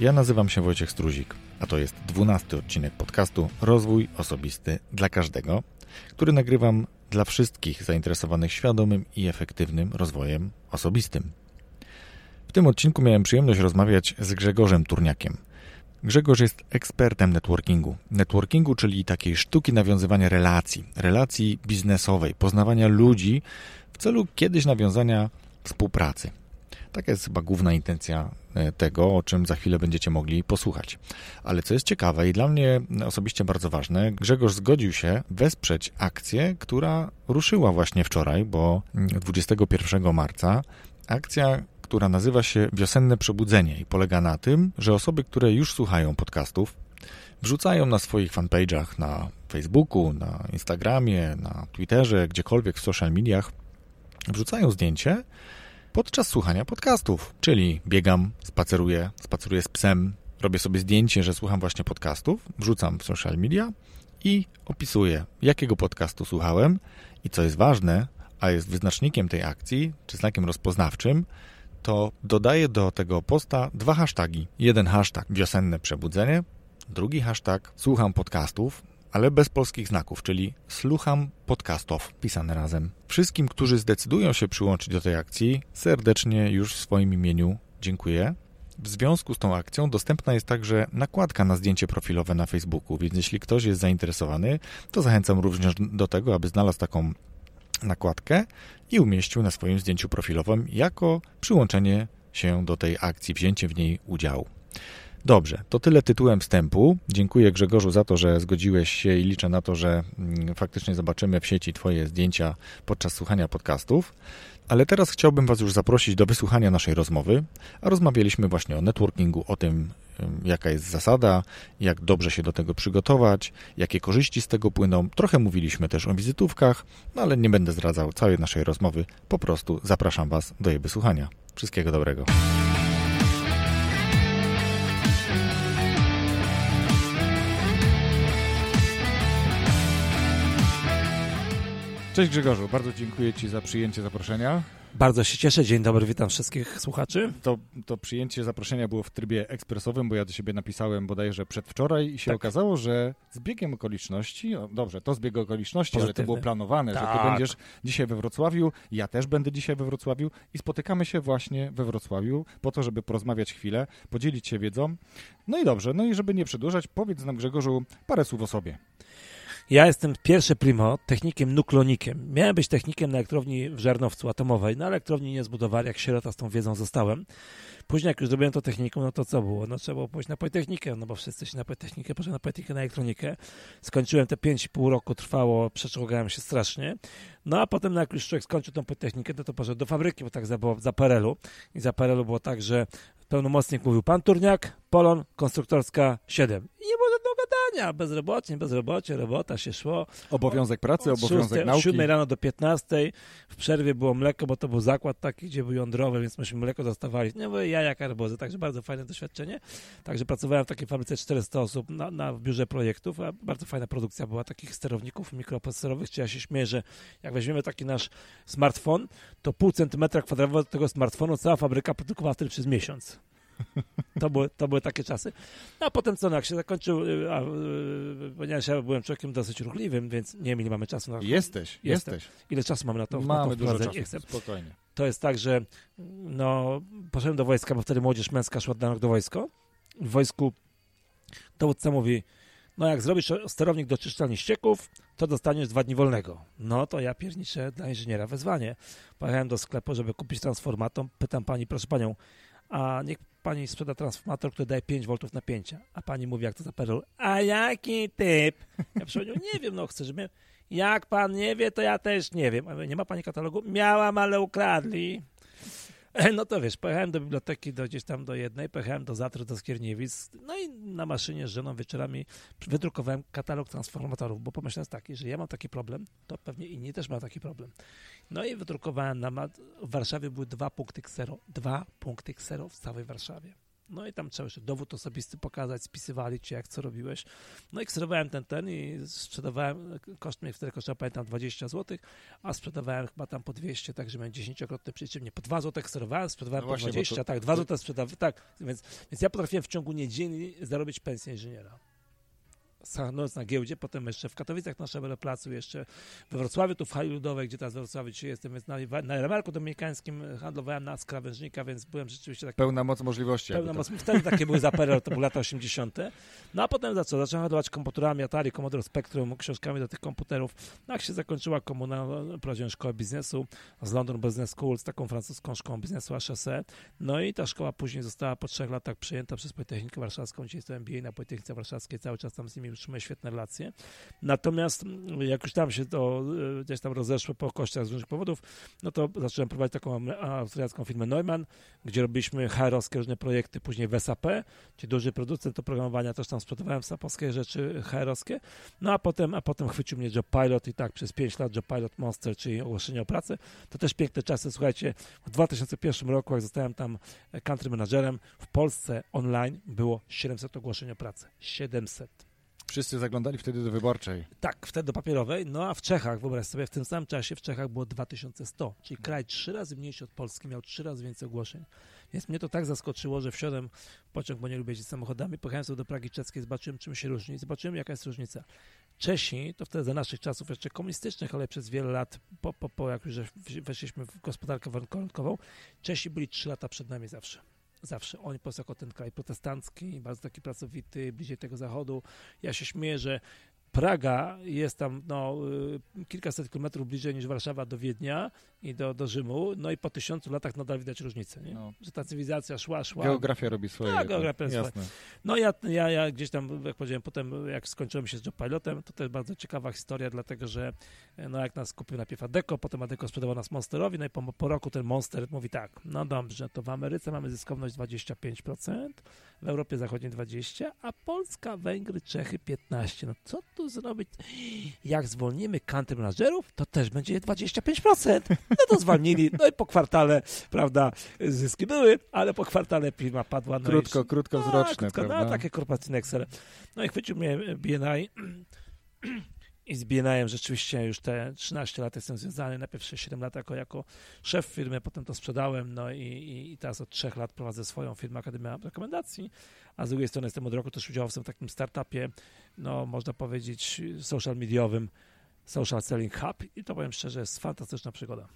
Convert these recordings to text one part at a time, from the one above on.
Ja nazywam się Wojciech Struzik, a to jest dwunasty odcinek podcastu Rozwój Osobisty dla Każdego, który nagrywam dla wszystkich zainteresowanych świadomym i efektywnym rozwojem osobistym. W tym odcinku miałem przyjemność rozmawiać z Grzegorzem Turniakiem. Grzegorz jest ekspertem networkingu. Networkingu, czyli takiej sztuki nawiązywania relacji, relacji biznesowej, poznawania ludzi w celu kiedyś nawiązania współpracy. Taka jest chyba główna intencja tego, o czym za chwilę będziecie mogli posłuchać. Ale co jest ciekawe i dla mnie osobiście bardzo ważne, Grzegorz zgodził się wesprzeć akcję, która ruszyła właśnie wczoraj, bo 21 marca akcja, która nazywa się Wiosenne Przebudzenie i polega na tym, że osoby, które już słuchają podcastów, wrzucają na swoich fanpage'ach na Facebooku, na Instagramie, na Twitterze, gdziekolwiek w social mediach, wrzucają zdjęcie podczas słuchania podcastów. Czyli biegam, spaceruję, spaceruję z psem, robię sobie zdjęcie, że słucham właśnie podcastów, wrzucam w social media i opisuję, jakiego podcastu słuchałem i co jest ważne, a jest wyznacznikiem tej akcji, czy znakiem rozpoznawczym, to dodaję do tego posta dwa hasztagi. Jeden hashtag wiosenne przebudzenie, drugi hashtag słucham podcastów, ale bez polskich znaków, czyli słucham podcastów pisane razem. Wszystkim, którzy zdecydują się przyłączyć do tej akcji, serdecznie już w swoim imieniu dziękuję. W związku z tą akcją dostępna jest także nakładka na zdjęcie profilowe na Facebooku, więc jeśli ktoś jest zainteresowany, to zachęcam również do tego, aby znalazł taką nakładkę i umieścił na swoim zdjęciu profilowym jako przyłączenie się do tej akcji, wzięcie w niej udziału. Dobrze, to tyle tytułem wstępu. Dziękuję Grzegorzu za to, że zgodziłeś się i liczę na to, że mm, faktycznie zobaczymy w sieci Twoje zdjęcia podczas słuchania podcastów. Ale teraz chciałbym Was już zaprosić do wysłuchania naszej rozmowy, a rozmawialiśmy właśnie o networkingu, o tym, jaka jest zasada, jak dobrze się do tego przygotować, jakie korzyści z tego płyną. Trochę mówiliśmy też o wizytówkach, no ale nie będę zdradzał całej naszej rozmowy. Po prostu zapraszam Was do jej wysłuchania. Wszystkiego dobrego. Cześć Grzegorzu, bardzo dziękuję Ci za przyjęcie zaproszenia. Bardzo się cieszę. Dzień dobry, witam wszystkich słuchaczy. To, to przyjęcie zaproszenia było w trybie ekspresowym, bo ja do siebie napisałem bodajże przedwczoraj i się tak. okazało, że z biegiem okoliczności, no dobrze, to zbieg okoliczności, Pozytywny. ale to było planowane, tak. że ty tak. będziesz dzisiaj we Wrocławiu, ja też będę dzisiaj we Wrocławiu i spotykamy się właśnie we Wrocławiu po to, żeby porozmawiać chwilę, podzielić się wiedzą. No i dobrze, no i żeby nie przedłużać, powiedz nam Grzegorzu parę słów o sobie. Ja jestem pierwszy primo technikiem nuklonikiem. Miałem być technikiem na elektrowni w Żarnowcu atomowej. Na elektrowni nie zbudowali, jak sierota z tą wiedzą zostałem. Później jak już zrobiłem to techniką, no to co było? No trzeba było pójść na Politechnikę, no bo wszyscy się na Politechnikę, poszedłem na Politechnikę, na elektronikę. Skończyłem te 5,5 roku, trwało, przeczołgałem się strasznie. No a potem no jak już człowiek skończył tą Politechnikę, to, to poszedł do fabryki, bo tak za, było za PRL-u. I za PRL-u było tak, że pełnomocnik mówił pan Turniak, Polon, konstruktorska 7. I nie było żadnego gadania, bezrobocie, bezrobocie, robota się szło. Obowiązek pracy, obowiązek 6, nauki. Od 7 rano do 15, w przerwie było mleko, bo to był zakład taki, gdzie był jądrowy, więc myśmy mleko dostawali. Nie mówię, jaja karbozy, także bardzo fajne doświadczenie. Także pracowałem w takiej fabryce 400 osób na, na biurze projektów, a bardzo fajna produkcja była takich sterowników mikroprocesorowych, czy ja się śmieję, że jak weźmiemy taki nasz smartfon, to pół centymetra kwadratowego tego smartfonu cała fabryka produkowała wtedy przez miesiąc. To były, to były takie czasy. No, a potem co, no, jak się zakończył, y, a, y, ponieważ ja byłem człowiekiem dosyć ruchliwym, więc nie wiem, ile mamy czasu na to. Jesteś, jesteś. Ile czasu mamy na to? Mamy na to dużo czasu, chcę. spokojnie. To jest tak, że no, poszedłem do wojska, bo wtedy młodzież męska szła na rok do wojska. W wojsku dowódca mówi, no jak zrobisz sterownik do czyszczalni ścieków, to dostaniesz dwa dni wolnego. No to ja pierniczę dla inżyniera wezwanie. Pojechałem do sklepu, żeby kupić transformator. Pytam pani, proszę panią, a niech pani sprzeda transformator, który daje 5 V napięcia. A pani mówi, jak to za perol, a jaki typ? Ja przypomniał, nie wiem, no chcę, żeby... Jak pan nie wie, to ja też nie wiem. Nie ma pani katalogu? Miałam, ale ukradli. No to wiesz, pojechałem do biblioteki, do gdzieś tam do jednej, pojechałem do Zatry, do Skierniewic, no i na maszynie z żoną wieczorami wydrukowałem katalog transformatorów, bo pomyślałem tak, że ja mam taki problem, to pewnie inni też mają taki problem. No i wydrukowałem na w Warszawie były dwa punkty ksero, dwa punkty ksero w całej Warszawie. No i tam trzeba jeszcze dowód osobisty pokazać, spisywali cię, jak co robiłeś. No i kserowałem ten, ten i sprzedawałem, koszt mnie wtedy kosztował, pamiętam, 20 zł, a sprzedawałem chyba tam po 200, tak, że miałem 10-krotne przeciwnie. Po 2 zł kserowałem, sprzedawałem No po właśnie, bo 20, to- tak, 2 zł sprzedawałem, tak. Więc, więc ja potrafiłem w ciągu niedzieli zarobić pensję inżyniera. Noc na giełdzie, potem jeszcze w Katowicach na Szabele Placu, jeszcze we Wrocławiu, tu w hali ludowej, gdzie teraz w Wrocławiu dzisiaj jestem, więc na, na Remarku Dominikańskim handlowałem na krawężnika, więc byłem rzeczywiście tak Pełna moc możliwości. Pełna moc. Wtedy takie były za PRL, to były lata 80. No a potem za co? Zacząłem handlować komputerami Atari, Commodore Spectrum, książkami do tych komputerów. No jak się zakończyła komuna, prowadziłem szkołę biznesu z London Business School, z taką francuską szkołą biznesu HSE. No i ta szkoła później została po trzech latach przyjęta przez Politechnikę Warszawską. Dzisiaj jestem MBA na Politechnice Warszawskiej, cały czas tam z nimi utrzymuję świetne relacje. Natomiast mm, jak już tam się to y, gdzieś tam rozeszło po kościach z różnych powodów, no to zacząłem prowadzić taką austriacką firmę Neumann, gdzie robiliśmy HR-owskie różne projekty, później w SAP, czyli duży producent oprogramowania, też tam sprzedawałem SAP-owskie rzeczy HR-owskie, no a potem, a potem chwycił mnie Job Pilot i tak przez 5 lat Job Pilot Monster, czyli ogłoszenie o pracę. To też piękne czasy, słuchajcie, w 2001 roku, jak zostałem tam country managerem, w Polsce online było 700 ogłoszeń o pracę. 700. Wszyscy zaglądali wtedy do wyborczej. Tak, wtedy do papierowej. No a w Czechach, wyobraź sobie, w tym samym czasie w Czechach było 2100, czyli kraj trzy razy mniejszy od Polski, miał trzy razy więcej ogłoszeń. Więc mnie to tak zaskoczyło, że wsiadłem w pociąg, bo nie lubię jeździć samochodami, pojechałem sobie do Pragi Czeskiej, zobaczyłem czym się różni, zobaczyłem jaka jest różnica. Czesi, to wtedy za naszych czasów jeszcze komunistycznych, ale przez wiele lat, po, po, po jak już weszliśmy w gospodarkę warunkową, Czesi byli trzy lata przed nami zawsze. Zawsze. Oni po prostu jako ten kraj protestancki, bardzo taki pracowity, bliżej tego zachodu. Ja się śmieję, że Praga jest tam no, y, kilkaset kilometrów bliżej niż Warszawa do Wiednia i do, do Rzymu, no i po tysiącu latach nadal widać różnicę, nie? No. że ta cywilizacja szła, szła. Geografia robi swoje. Tak, geografia robi Jasne. No ja, ja, ja gdzieś tam, jak powiedziałem, potem jak skończyłem się z job pilotem, to też bardzo ciekawa historia, dlatego że no jak nas kupił najpierw Adeko, potem Adeko sprzedawał nas Monsterowi, no i po, po roku ten Monster mówi tak, no dobrze, to w Ameryce mamy zyskowność 25%, w Europie Zachodniej 20%, a Polska, Węgry, Czechy 15%. No co tu zrobić? Jak zwolnimy country managerów, to też będzie 25%. No to zwolnili, no i po kwartale, prawda, zyski były, ale po kwartale firma padła. No Krótko, i, krótkowzroczne, tak, krótko, prawda? No, takie korporacyjne Excel. No i chwycił mnie BNI i z BNI rzeczywiście już te 13 lat jestem związany, najpierw 7 lat jako, jako szef firmy, potem to sprzedałem, no i, i, i teraz od 3 lat prowadzę swoją firmę Akademia Rekomendacji, a z drugiej strony jestem od roku też udziałowcem w takim startupie, no można powiedzieć social mediowym, Social Selling Hub i to powiem szczerze, jest fantastyczna przygoda.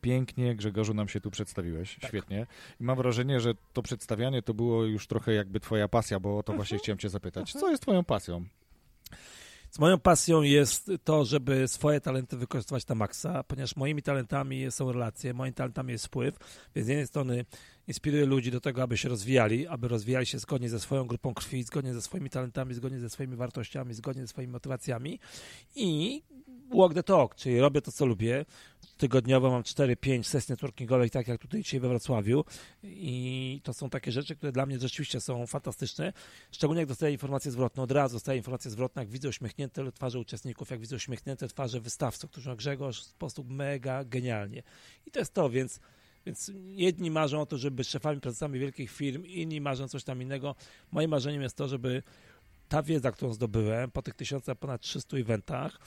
Pięknie, Grzegorzu, nam się tu przedstawiłeś. Tak. Świetnie. I mam wrażenie, że to przedstawianie to było już trochę jakby twoja pasja, bo o to Mhm. właśnie chciałem cię zapytać. Co jest twoją pasją? Z moją pasją jest to, żeby swoje talenty wykorzystywać na maksa, ponieważ moimi talentami są relacje, moimi talentami jest wpływ, więc z jednej strony inspiruję ludzi do tego, aby się rozwijali, aby rozwijali się zgodnie ze swoją grupą krwi, zgodnie ze swoimi talentami, zgodnie ze swoimi wartościami, zgodnie ze swoimi motywacjami i walk the talk, czyli robię to, co lubię. Tygodniowo mam 4-5 sesji networkingowych, tak jak tutaj dzisiaj we Wrocławiu i to są takie rzeczy, które dla mnie rzeczywiście są fantastyczne, szczególnie jak dostaję informacje zwrotne, od razu dostaję informacje zwrotne, jak widzę uśmiechnięte twarze uczestników, jak widzę uśmiechnięte twarze wystawców, którzy mówią Grzegorz sposób mega genialnie. I to jest to, więc więc jedni marzą o to, żeby być szefami, prezesami wielkich firm, inni marzą coś tam innego. Moim marzeniem jest to, żeby ta wiedza, którą zdobyłem po tych tysiąca ponad 300 eventach,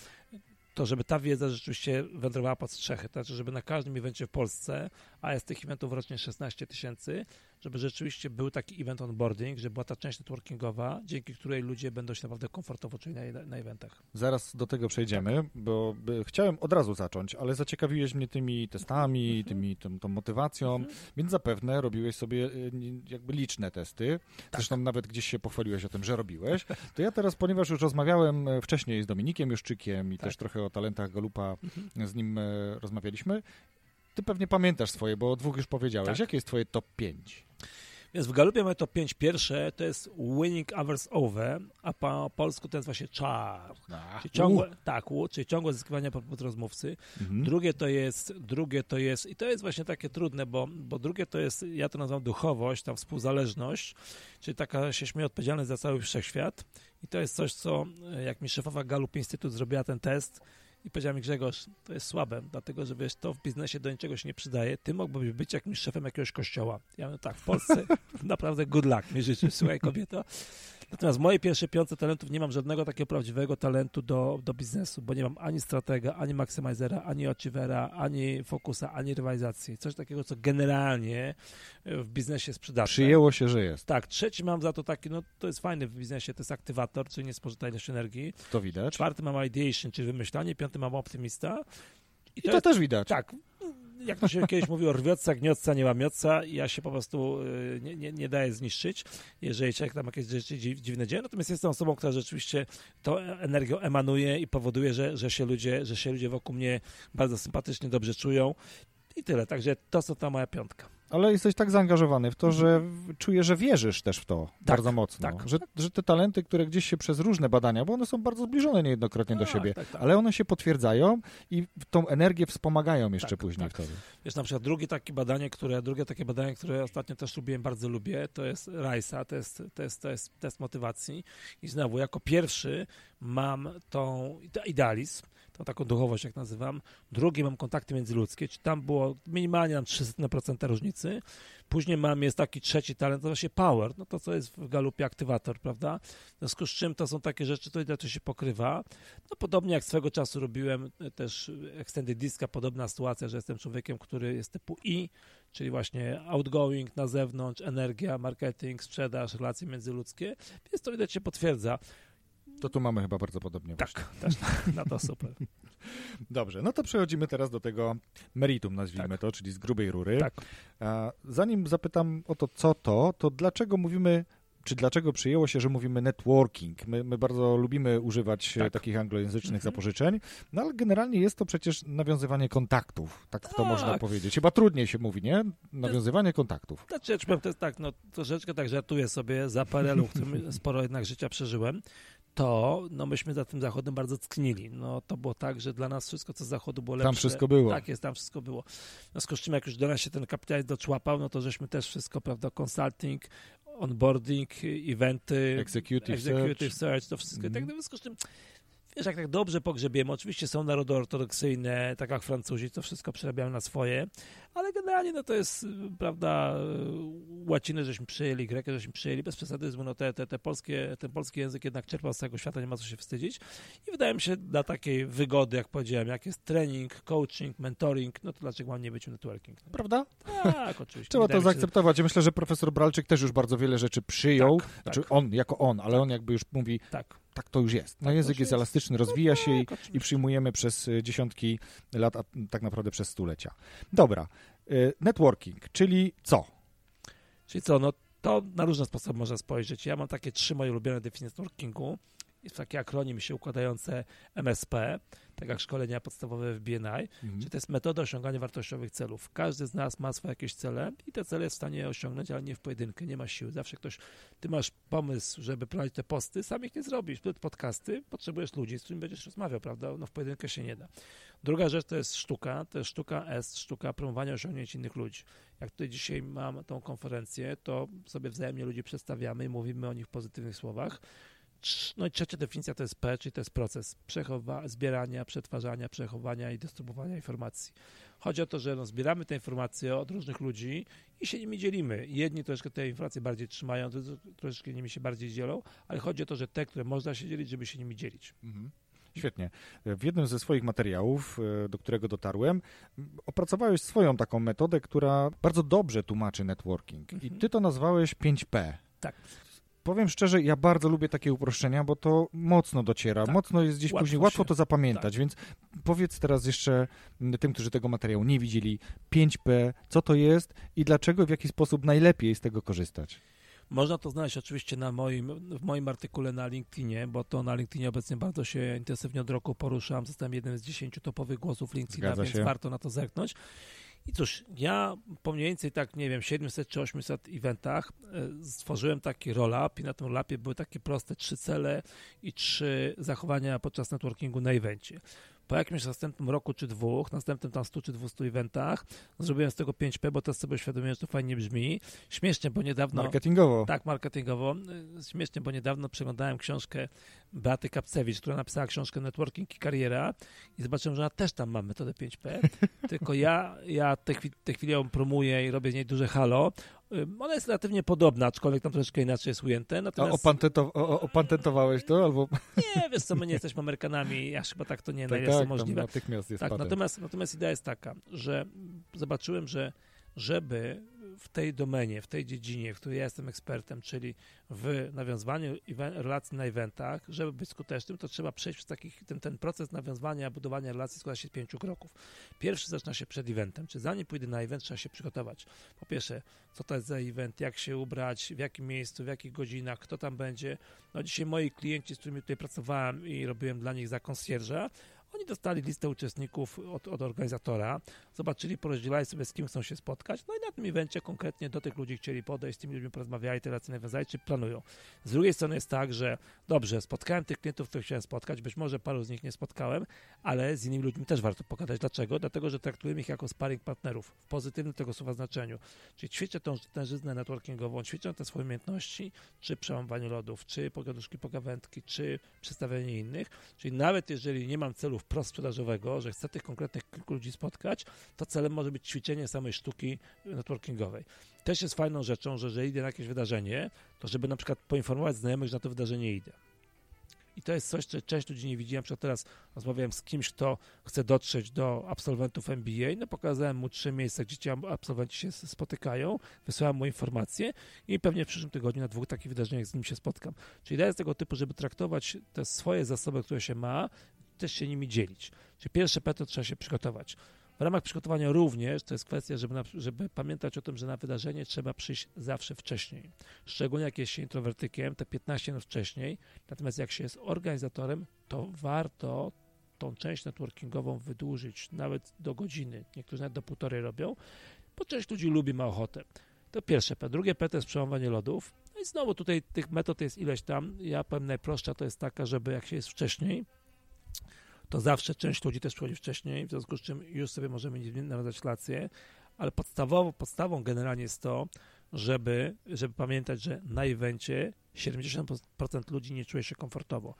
to żeby ta wiedza rzeczywiście wędrowała pod strzechy, to znaczy, żeby na każdym evencie w Polsce, a jest tych eventów rocznie 16 tysięcy, żeby rzeczywiście był taki event onboarding, żeby była ta część networkingowa, dzięki której ludzie będą się naprawdę komfortowo czuli na, na eventach. Zaraz do tego przejdziemy, bo by, chciałem od razu zacząć, ale zaciekawiłeś mnie tymi testami, Mhm. tymi, tą, tą motywacją, więc zapewne robiłeś sobie y, jakby liczne testy. Tak. Zresztą nawet gdzieś się pochwaliłeś o tym, że robiłeś. To ja teraz, ponieważ już rozmawiałem e, wcześniej z Dominikiem Juszczykiem i Tak. też trochę o talentach Galupa Mhm. z nim e, rozmawialiśmy, ty pewnie pamiętasz swoje, bo o dwóch już powiedziałeś. Tak. Jakie jest twoje top 5? Więc w Galupie mamy to 5 pierwsze, to jest winning hours over, a po polsku to jest właśnie czar. Czyli ciągłe, tak, łu- czyli ciągłe zyskiwanie pod rozmówcy. Mhm. Drugie to jest, drugie to jest, i to jest właśnie takie trudne, bo, bo drugie to jest, ja to nazywam duchowość, tam współzależność, czyli taka się śmieje odpowiedzialność za cały wszechświat. I to jest coś, co jak mi szefowa Galup Instytut zrobiła ten test, i powiedział mi Grzegorz, to jest słabe, dlatego że wiesz, to w biznesie do niczego się nie przydaje, ty mógłbyś być jakimś szefem jakiegoś kościoła. Ja mówię, tak, w Polsce naprawdę good luck mi życzy, słuchaj kobieto. Natomiast w mojej pierwszej piątce talentów nie mam żadnego takiego prawdziwego talentu do, do biznesu, bo nie mam ani stratega, ani maksymizera, ani achievera, ani fokusa, ani rywalizacji. Coś takiego, co generalnie w biznesie sprzedaży. Przyjęło się, że jest. Tak, trzeci mam za to taki, no to jest fajny w biznesie, to jest aktywator, czyli niespożytajność energii. To widać. Czwarty mam ideation, czyli wymyślanie, piąty mam optymista. I, I to, jest, też widać. Tak, jak to się kiedyś mówiło, rwiotca, gniotca, nie łamiotca, ja się po prostu y, nie, nie, nie daję zniszczyć, jeżeli człowiek tam jakieś rzeczy dziwne dzieje, natomiast jestem osobą, która rzeczywiście to energią emanuje i powoduje, że, że, się ludzie, że się ludzie wokół mnie bardzo sympatycznie, dobrze czują. I tyle, także to są ta moja piątka. Ale jesteś tak zaangażowany w to, że czuję, że wierzysz też w to tak, bardzo mocno. Tak, że, że te talenty, które gdzieś się przez różne badania, bo one są bardzo zbliżone niejednokrotnie do tak, siebie, tak, tak. ale one się potwierdzają i tą energię wspomagają jeszcze tak, później wtedy. Jest na przykład drugie takie badanie, które, drugie takie badanie, które ostatnio też lubiłem, bardzo lubię, to jest RISA, to jest, to jest, to jest test motywacji i znowu jako pierwszy mam tą idealizm, tą taką duchowość, jak nazywam. Drugie mam kontakty międzyludzkie, czy tam było minimalnie nam 300% różnicy. Później mam, jest taki trzeci talent, to właśnie power, no to co jest w galupie aktywator, prawda? W związku z czym to są takie rzeczy, to to się pokrywa. No podobnie jak swego czasu robiłem e, też extended diska, podobna sytuacja, że jestem człowiekiem, który jest typu I, czyli właśnie outgoing na zewnątrz, energia, marketing, sprzedaż, relacje międzyludzkie, więc to widać się potwierdza. To tu mamy chyba bardzo podobnie. Tak, też na to super. Dobrze, no to przechodzimy teraz do tego meritum, nazwijmy tak. to, czyli z grubej rury. Tak. Zanim zapytam o to, co to, to dlaczego mówimy czy dlaczego przyjęło się, że mówimy networking? My, my bardzo lubimy używać tak. takich anglojęzycznych mhm. zapożyczeń, no ale generalnie jest to przecież nawiązywanie kontaktów, tak, tak. to można powiedzieć. Chyba trudniej się mówi, nie? Nawiązywanie kontaktów. Znaczy, ja to jest tak, no troszeczkę tak żartuję sobie za parelu, którym sporo jednak życia przeżyłem to no myśmy za tym Zachodem bardzo tknili. No to było tak, że dla nas wszystko, co z Zachodu było lepsze. Tam wszystko było. Tak jest, tam wszystko było. No z czym jak już do nas się ten kapitalizm doczłapał, no to żeśmy też wszystko, prawda, consulting, onboarding, eventy, executive, executive search. search, to wszystko. Mm. I tak mhm. w związku z czym wiesz, jak tak dobrze pogrzebiemy, oczywiście są narody ortodoksyjne, tak jak Francuzi, to wszystko przerabiają na swoje, ale generalnie no to jest, prawda, łaciny żeśmy przyjęli, grekę żeśmy przyjęli, bez przesadyzmu, no te, te, te polskie, ten polski język jednak czerpał z całego świata, nie ma co się wstydzić i wydaje mi się dla takiej wygody, jak powiedziałem, jak jest trening, coaching, mentoring, no to dlaczego mam nie być networking? No? Prawda? Tak, oczywiście. Trzeba to zaakceptować. Ja myślę, że profesor Bralczyk też już bardzo wiele rzeczy przyjął, tak, znaczy tak. on, jako on, ale on jakby już mówi, tak tak to już jest. No tak, język jest elastyczny, rozwija się i, tak, i, przyjmujemy przez y, dziesiątki lat, a tak naprawdę przez stulecia. Dobra, y, networking, czyli co? Czyli co, no to na różne sposoby można spojrzeć. Ja mam takie trzy moje ulubione definicje networkingu. Jest taki akronim się układające MSP tak jak szkolenia podstawowe w BNI, mhm. czyli to jest metoda osiągania wartościowych celów. Każdy z nas ma swoje jakieś cele i te cele jest w stanie osiągnąć, ale nie w pojedynkę, nie ma siły. Zawsze ktoś, ty masz pomysł, żeby prowadzić te posty, sam ich nie zrobisz. Podcasty, potrzebujesz ludzi, z którymi będziesz rozmawiał, prawda? No w pojedynkę się nie da. Druga rzecz to jest sztuka, to jest sztuka S, sztuka promowania osiągnięć innych ludzi. Jak tutaj dzisiaj mam tą konferencję, to sobie wzajemnie ludzi przedstawiamy i mówimy o nich w pozytywnych słowach. No i trzecia definicja to jest P, czyli to jest proces zbierania, przetwarzania, przechowania i dystrybuowania informacji. Chodzi o to, że no, zbieramy te informacje od różnych ludzi i się nimi dzielimy. Jedni troszkę te informacje bardziej trzymają, troszeczkę nimi się bardziej dzielą, ale chodzi o to, że te, które można się dzielić, żeby się nimi dzielić. Mhm. Świetnie. W jednym ze swoich materiałów, e, do którego dotarłem, opracowałeś swoją taką metodę, która bardzo dobrze tłumaczy networking. Mhm. I ty to nazwałeś 5P. Tak powiem szczerze, ja bardzo lubię takie uproszczenia, bo to mocno dociera, tak. mocno jest gdzieś łatwo później, łatwo to zapamiętać, tak. więc powiedz teraz jeszcze tym, którzy tego materiału nie widzieli, 5P, co to jest i dlaczego, w jaki sposób najlepiej z tego korzystać. Można to znaleźć oczywiście na moim, w moim artykule na LinkedInie, bo to na LinkedInie obecnie bardzo się intensywnie od roku poruszam. Zostałem jednym z 10 topowych głosów LinkedIna, więc warto na to zerknąć. I cóż, ja po mniej więcej tak, nie wiem, 700 czy 800 eventach e, stworzyłem taki roll-up i na tym roll-upie były takie proste trzy cele i trzy zachowania podczas networkingu na evencie. Po jakimś następnym roku czy dwóch, następnym tam 100 czy 200 eventach, zrobiłem z tego 5P, bo teraz sobie uświadomiłem, że to fajnie brzmi. Śmiesznie, bo niedawno... Marketingowo. Tak, marketingowo. Śmiesznie, bo niedawno przeglądałem książkę Beaty Kapcewicz, która napisała książkę Networking i Kariera i zobaczyłem, że ona też tam ma metodę 5P, tylko ja, ja te, te chwili ją promuję i robię z niej duże halo. Ona jest relatywnie podobna, aczkolwiek tam troszeczkę inaczej jest ujęte. Natomiast... A opatento, opatentowałeś to? Albo... Nie, wiesz co, my nie jesteśmy Amerykanami, ja chyba tak to nie tak, najlepiej tak, możliwe. natychmiast jest tak, natomiast, natomiast idea jest taka, że zobaczyłem, że żeby w tej domenie, w tej dziedzinie, w której ja jestem ekspertem, czyli w nawiązywaniu relacji na eventach, żeby być skutecznym, to trzeba przejść przez takich, ten, ten proces nawiązywania, budowania relacji składa się z pięciu kroków. Pierwszy zaczyna się przed eventem, czy zanim pójdę na event, trzeba się przygotować. Po pierwsze, co to jest za event, jak się ubrać, w jakim miejscu, w jakich godzinach, kto tam będzie. No dzisiaj moi klienci, z którymi tutaj pracowałem i robiłem dla nich za konsjerża, oni dostali listę uczestników od, od, organizatora, zobaczyli, porozdzielali sobie, z kim chcą się spotkać, no i na tym evencie konkretnie do tych ludzi chcieli podejść, z tymi ludźmi porozmawiali, te relacje nawiązali, czy planują. Z drugiej strony jest tak, że dobrze, spotkałem tych klientów, których chciałem spotkać, być może paru z nich nie spotkałem, ale z innymi ludźmi też warto pogadać. Dlaczego? Dlatego, że traktujemy ich jako sparring partnerów, w pozytywnym tego słowa znaczeniu. Czyli ćwiczę tą tężyznę networkingową, ćwiczę te swoje umiejętności, czy przełamywanie lodów, czy pogaduszki, pogawędki, czy przedstawianie innych. Czyli nawet jeżeli nie mam celu wprost sprzedażowego, że chcę tych konkretnych kilku ludzi spotkać, to celem może być ćwiczenie samej sztuki networkingowej. Też jest fajną rzeczą, że jeżeli idę na jakieś wydarzenie, to żeby na przykład poinformować znajomych, że na to wydarzenie idę. I to jest coś, co część ludzi nie widzi. Na przykład teraz rozmawiałem z kimś, kto chce dotrzeć do absolwentów MBA, no pokazałem mu trzy miejsca, gdzie ci absolwenci się spotykają, wysłałem mu informacje i pewnie w przyszłym tygodniu na dwóch takich wydarzeniach z nim się spotkam. Czyli idea jest tego typu, żeby traktować te swoje zasoby, które się ma, też się nimi dzielić. Czyli pierwsze P to trzeba się przygotować. W ramach przygotowania również to jest kwestia, żeby, na, żeby pamiętać o tym, że na wydarzenie trzeba przyjść zawsze wcześniej. Szczególnie jak jest się introwertykiem, te 15 minut wcześniej. Natomiast jak się jest organizatorem, to warto tą część networkingową wydłużyć nawet do godziny. Niektórzy nawet do półtorej robią, bo część ludzi lubi, ma ochotę. To pierwsze P. Drugie P to jest przełamywanie lodów. No i znowu tutaj tych metod jest ileś tam. Ja powiem najprostsza to jest taka, żeby jak się jest wcześniej, to zawsze część ludzi też przychodzi wcześniej, w związku z czym już sobie możemy nawiązać relacje, ale podstawową, podstawą generalnie jest to, żeby, żeby pamiętać, że na evencie 70% ludzi nie czuje się komfortowo,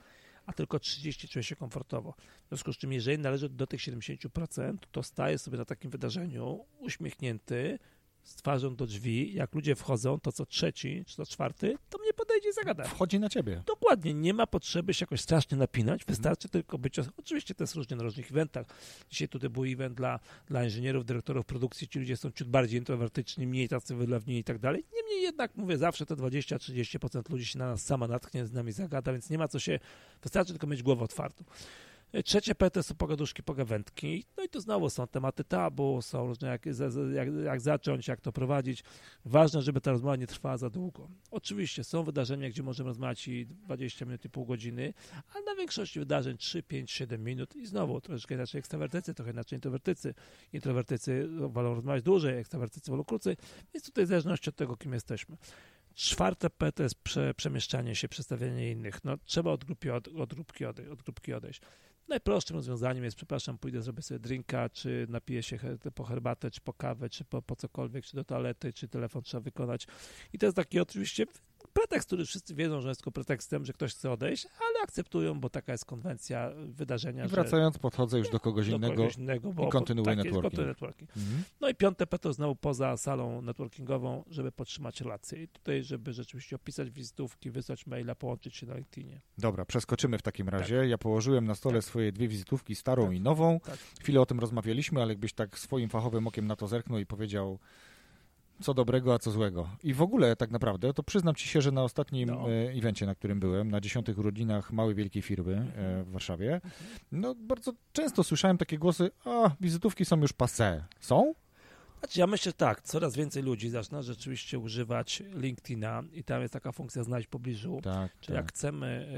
a tylko 30% czuje się komfortowo. W związku z czym, jeżeli należy do tych 70%, to staje sobie na takim wydarzeniu uśmiechnięty, z twarzą do drzwi, jak ludzie wchodzą, to co trzeci czy to czwarty, to mnie podejdzie i zagada. Wchodzi na ciebie. Dokładnie, nie ma potrzeby się jakoś strasznie napinać, wystarczy mhm. tylko być, oczywiście to jest różnie na różnych eventach. Dzisiaj tutaj był event dla, dla inżynierów, dyrektorów produkcji, ci ludzie są ciut bardziej introwertyczni, mniej tacy wylewni i tak dalej. Niemniej jednak, mówię, zawsze te 20-30% ludzi się na nas sama natknie, z nami zagada, więc nie ma co się, wystarczy tylko mieć głowę otwartą. Trzecie P to są pogaduszki, pogawędki. No i tu znowu są tematy tabu, są różne, jak, jak, jak, zacząć, jak to prowadzić. Ważne, żeby ta rozmowa nie trwała za długo. Oczywiście są wydarzenia, gdzie możemy rozmawiać i 20 minut i pół godziny, ale na większości wydarzeń 3, 5, 7 minut i znowu troszeczkę inaczej ekstrawertycy, trochę inaczej introwertycy. Introwertycy wolą rozmawiać dłużej, ekstrawertycy wolą krócej, więc tutaj w zależności od tego, kim jesteśmy. Czwarte P to jest prze, przemieszczanie się, przedstawianie innych. No, trzeba od, grupy od, od, grupki odejść, od grupki odejść. Najprostszym rozwiązaniem jest, przepraszam, pójdę, zrobię sobie drinka, czy napiję się po herbatę, czy po kawę, czy po, po cokolwiek, czy do toalety, czy telefon trzeba wykonać. I to jest taki oczywiście pretekst, który wszyscy wiedzą, że jest tylko pretekstem, że ktoś chce odejść, ale akceptują, bo taka jest konwencja wydarzenia. I wracając, że... podchodzę już do kogoś do innego, kogoś innego bo, i kontynuuję tak networking. networking. Mhm. No i piąte P to znowu poza salą networkingową, żeby podtrzymać relacje. I tutaj, żeby rzeczywiście opisać wizytówki, wysłać maila, połączyć się na LinkedInie. Dobra, przeskoczymy w takim razie. Tak. Ja położyłem na stole tak. swoje dwie wizytówki, starą tak. i nową. Tak. Chwilę o tym rozmawialiśmy, ale jakbyś tak swoim fachowym okiem na to zerknął i powiedział co dobrego, a co złego. I w ogóle tak naprawdę, to przyznam ci się, że na ostatnim no. E, evencie, na którym byłem, na dziesiątych urodzinach małej wielkiej firmy e, w Warszawie, no bardzo często słyszałem takie głosy, a wizytówki są już passé. Są? Znaczy, ja myślę tak, coraz więcej ludzi zaczyna rzeczywiście używać LinkedIna i tam jest taka funkcja znaleźć w pobliżu. Tak, Czyli jak chcemy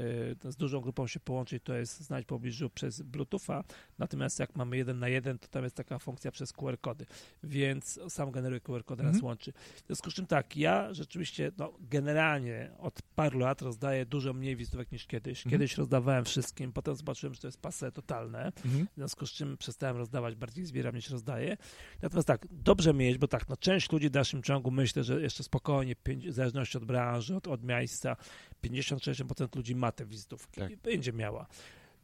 y, z dużą grupą się połączyć, to jest znaleźć w pobliżu przez Bluetootha, natomiast jak mamy jeden na jeden, to tam jest taka funkcja przez QR-kody, więc sam generuje QR-kody, nas Mhm. łączy. W związku z czym tak, ja rzeczywiście no, generalnie od paru lat rozdaję dużo mniej wizytówek niż kiedyś. Mhm. Kiedyś rozdawałem wszystkim, potem zobaczyłem, że to jest pase totalne, Mhm. w związku z czym przestałem rozdawać, bardziej zbieram niż rozdaję. Natomiast tak, dobrze mieć, bo tak, no część ludzi w dalszym ciągu myślę, że jeszcze spokojnie, w zależności od branży, od, od miejsca, 50-60% ludzi ma te wizytówki Tak. i będzie miała.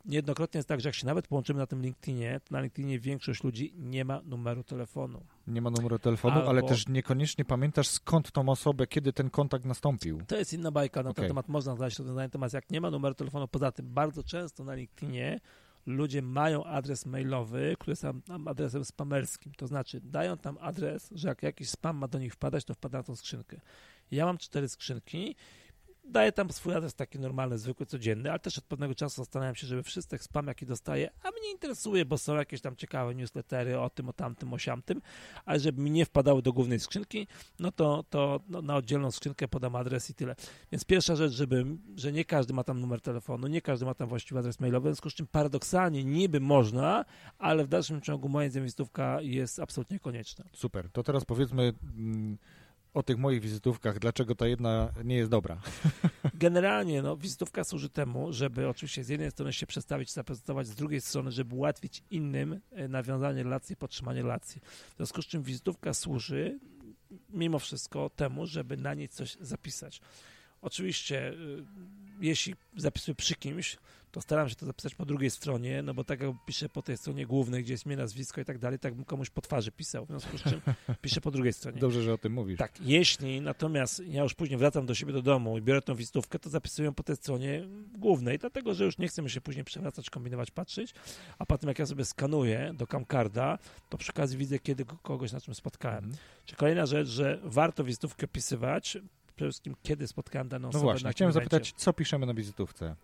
Niejednokrotnie jest tak, że jak się nawet połączymy na tym LinkedInie, to na LinkedInie większość ludzi nie ma numeru telefonu. Nie ma numeru telefonu, ale Albo- też niekoniecznie pamiętasz skąd tą osobę, kiedy ten kontakt nastąpił. To jest inna bajka, na Okej. ten temat można znaleźć rozwiązanie, natomiast jak nie ma numeru telefonu, poza tym bardzo często na LinkedInie ludzie mają adres mailowy, który jest tam adresem spamerskim, to znaczy dają tam adres, że jak jakiś spam ma do nich wpadać, to wpada na tą skrzynkę. Ja mam cztery skrzynki, daję tam swój adres taki normalny, zwykły, codzienny, ale też od pewnego czasu zastanawiam się, żeby wszystkich spam, jaki dostaję, a mnie interesuje, bo są jakieś tam ciekawe newslettery o tym, o tamtym, o siamtym, ale żeby mi nie wpadały do głównej skrzynki, no to, to no, na oddzielną skrzynkę podam adres i tyle. Więc pierwsza rzecz, żeby, że nie każdy ma tam numer telefonu, nie każdy ma tam właściwy adres mailowy, w związku z czym paradoksalnie niby można, ale w dalszym ciągu moja zdaniem wizytówka jest absolutnie konieczna. Super. To teraz powiedzmy mm, o tych moich wizytówkach, dlaczego ta jedna nie jest dobra. Generalnie no, wizytówka służy temu, żeby oczywiście z jednej strony się przedstawić, zaprezentować, z drugiej strony, żeby ułatwić innym e, nawiązanie relacji, podtrzymanie relacji. W związku z czym wizytówka służy mimo wszystko temu, żeby na niej coś zapisać. Oczywiście, y, jeśli zapisuję przy kimś, to staram się to zapisać po drugiej stronie, no bo tak jak piszę po tej stronie głównej, gdzie jest mnie nazwisko i tak dalej, tak bym komuś po twarzy pisał, w związku z czym piszę po drugiej stronie. Dobrze, że o tym mówisz. Tak, jeśli natomiast ja już później wracam do siebie do domu i biorę tą wizytówkę, to zapisuję ją po tej stronie głównej, dlatego że już nie chcę mi się później przewracać, kombinować, patrzeć, a potem jak ja sobie skanuję do Camcarda, to przy okazji widzę, kiedy ko- kogoś na czym spotkałem. Mhm. Czy kolejna rzecz, że warto wizytówkę opisywać, przede wszystkim kiedy spotkałem daną No osobę. właśnie, na chciałem zapytać, co piszemy na wizytówce?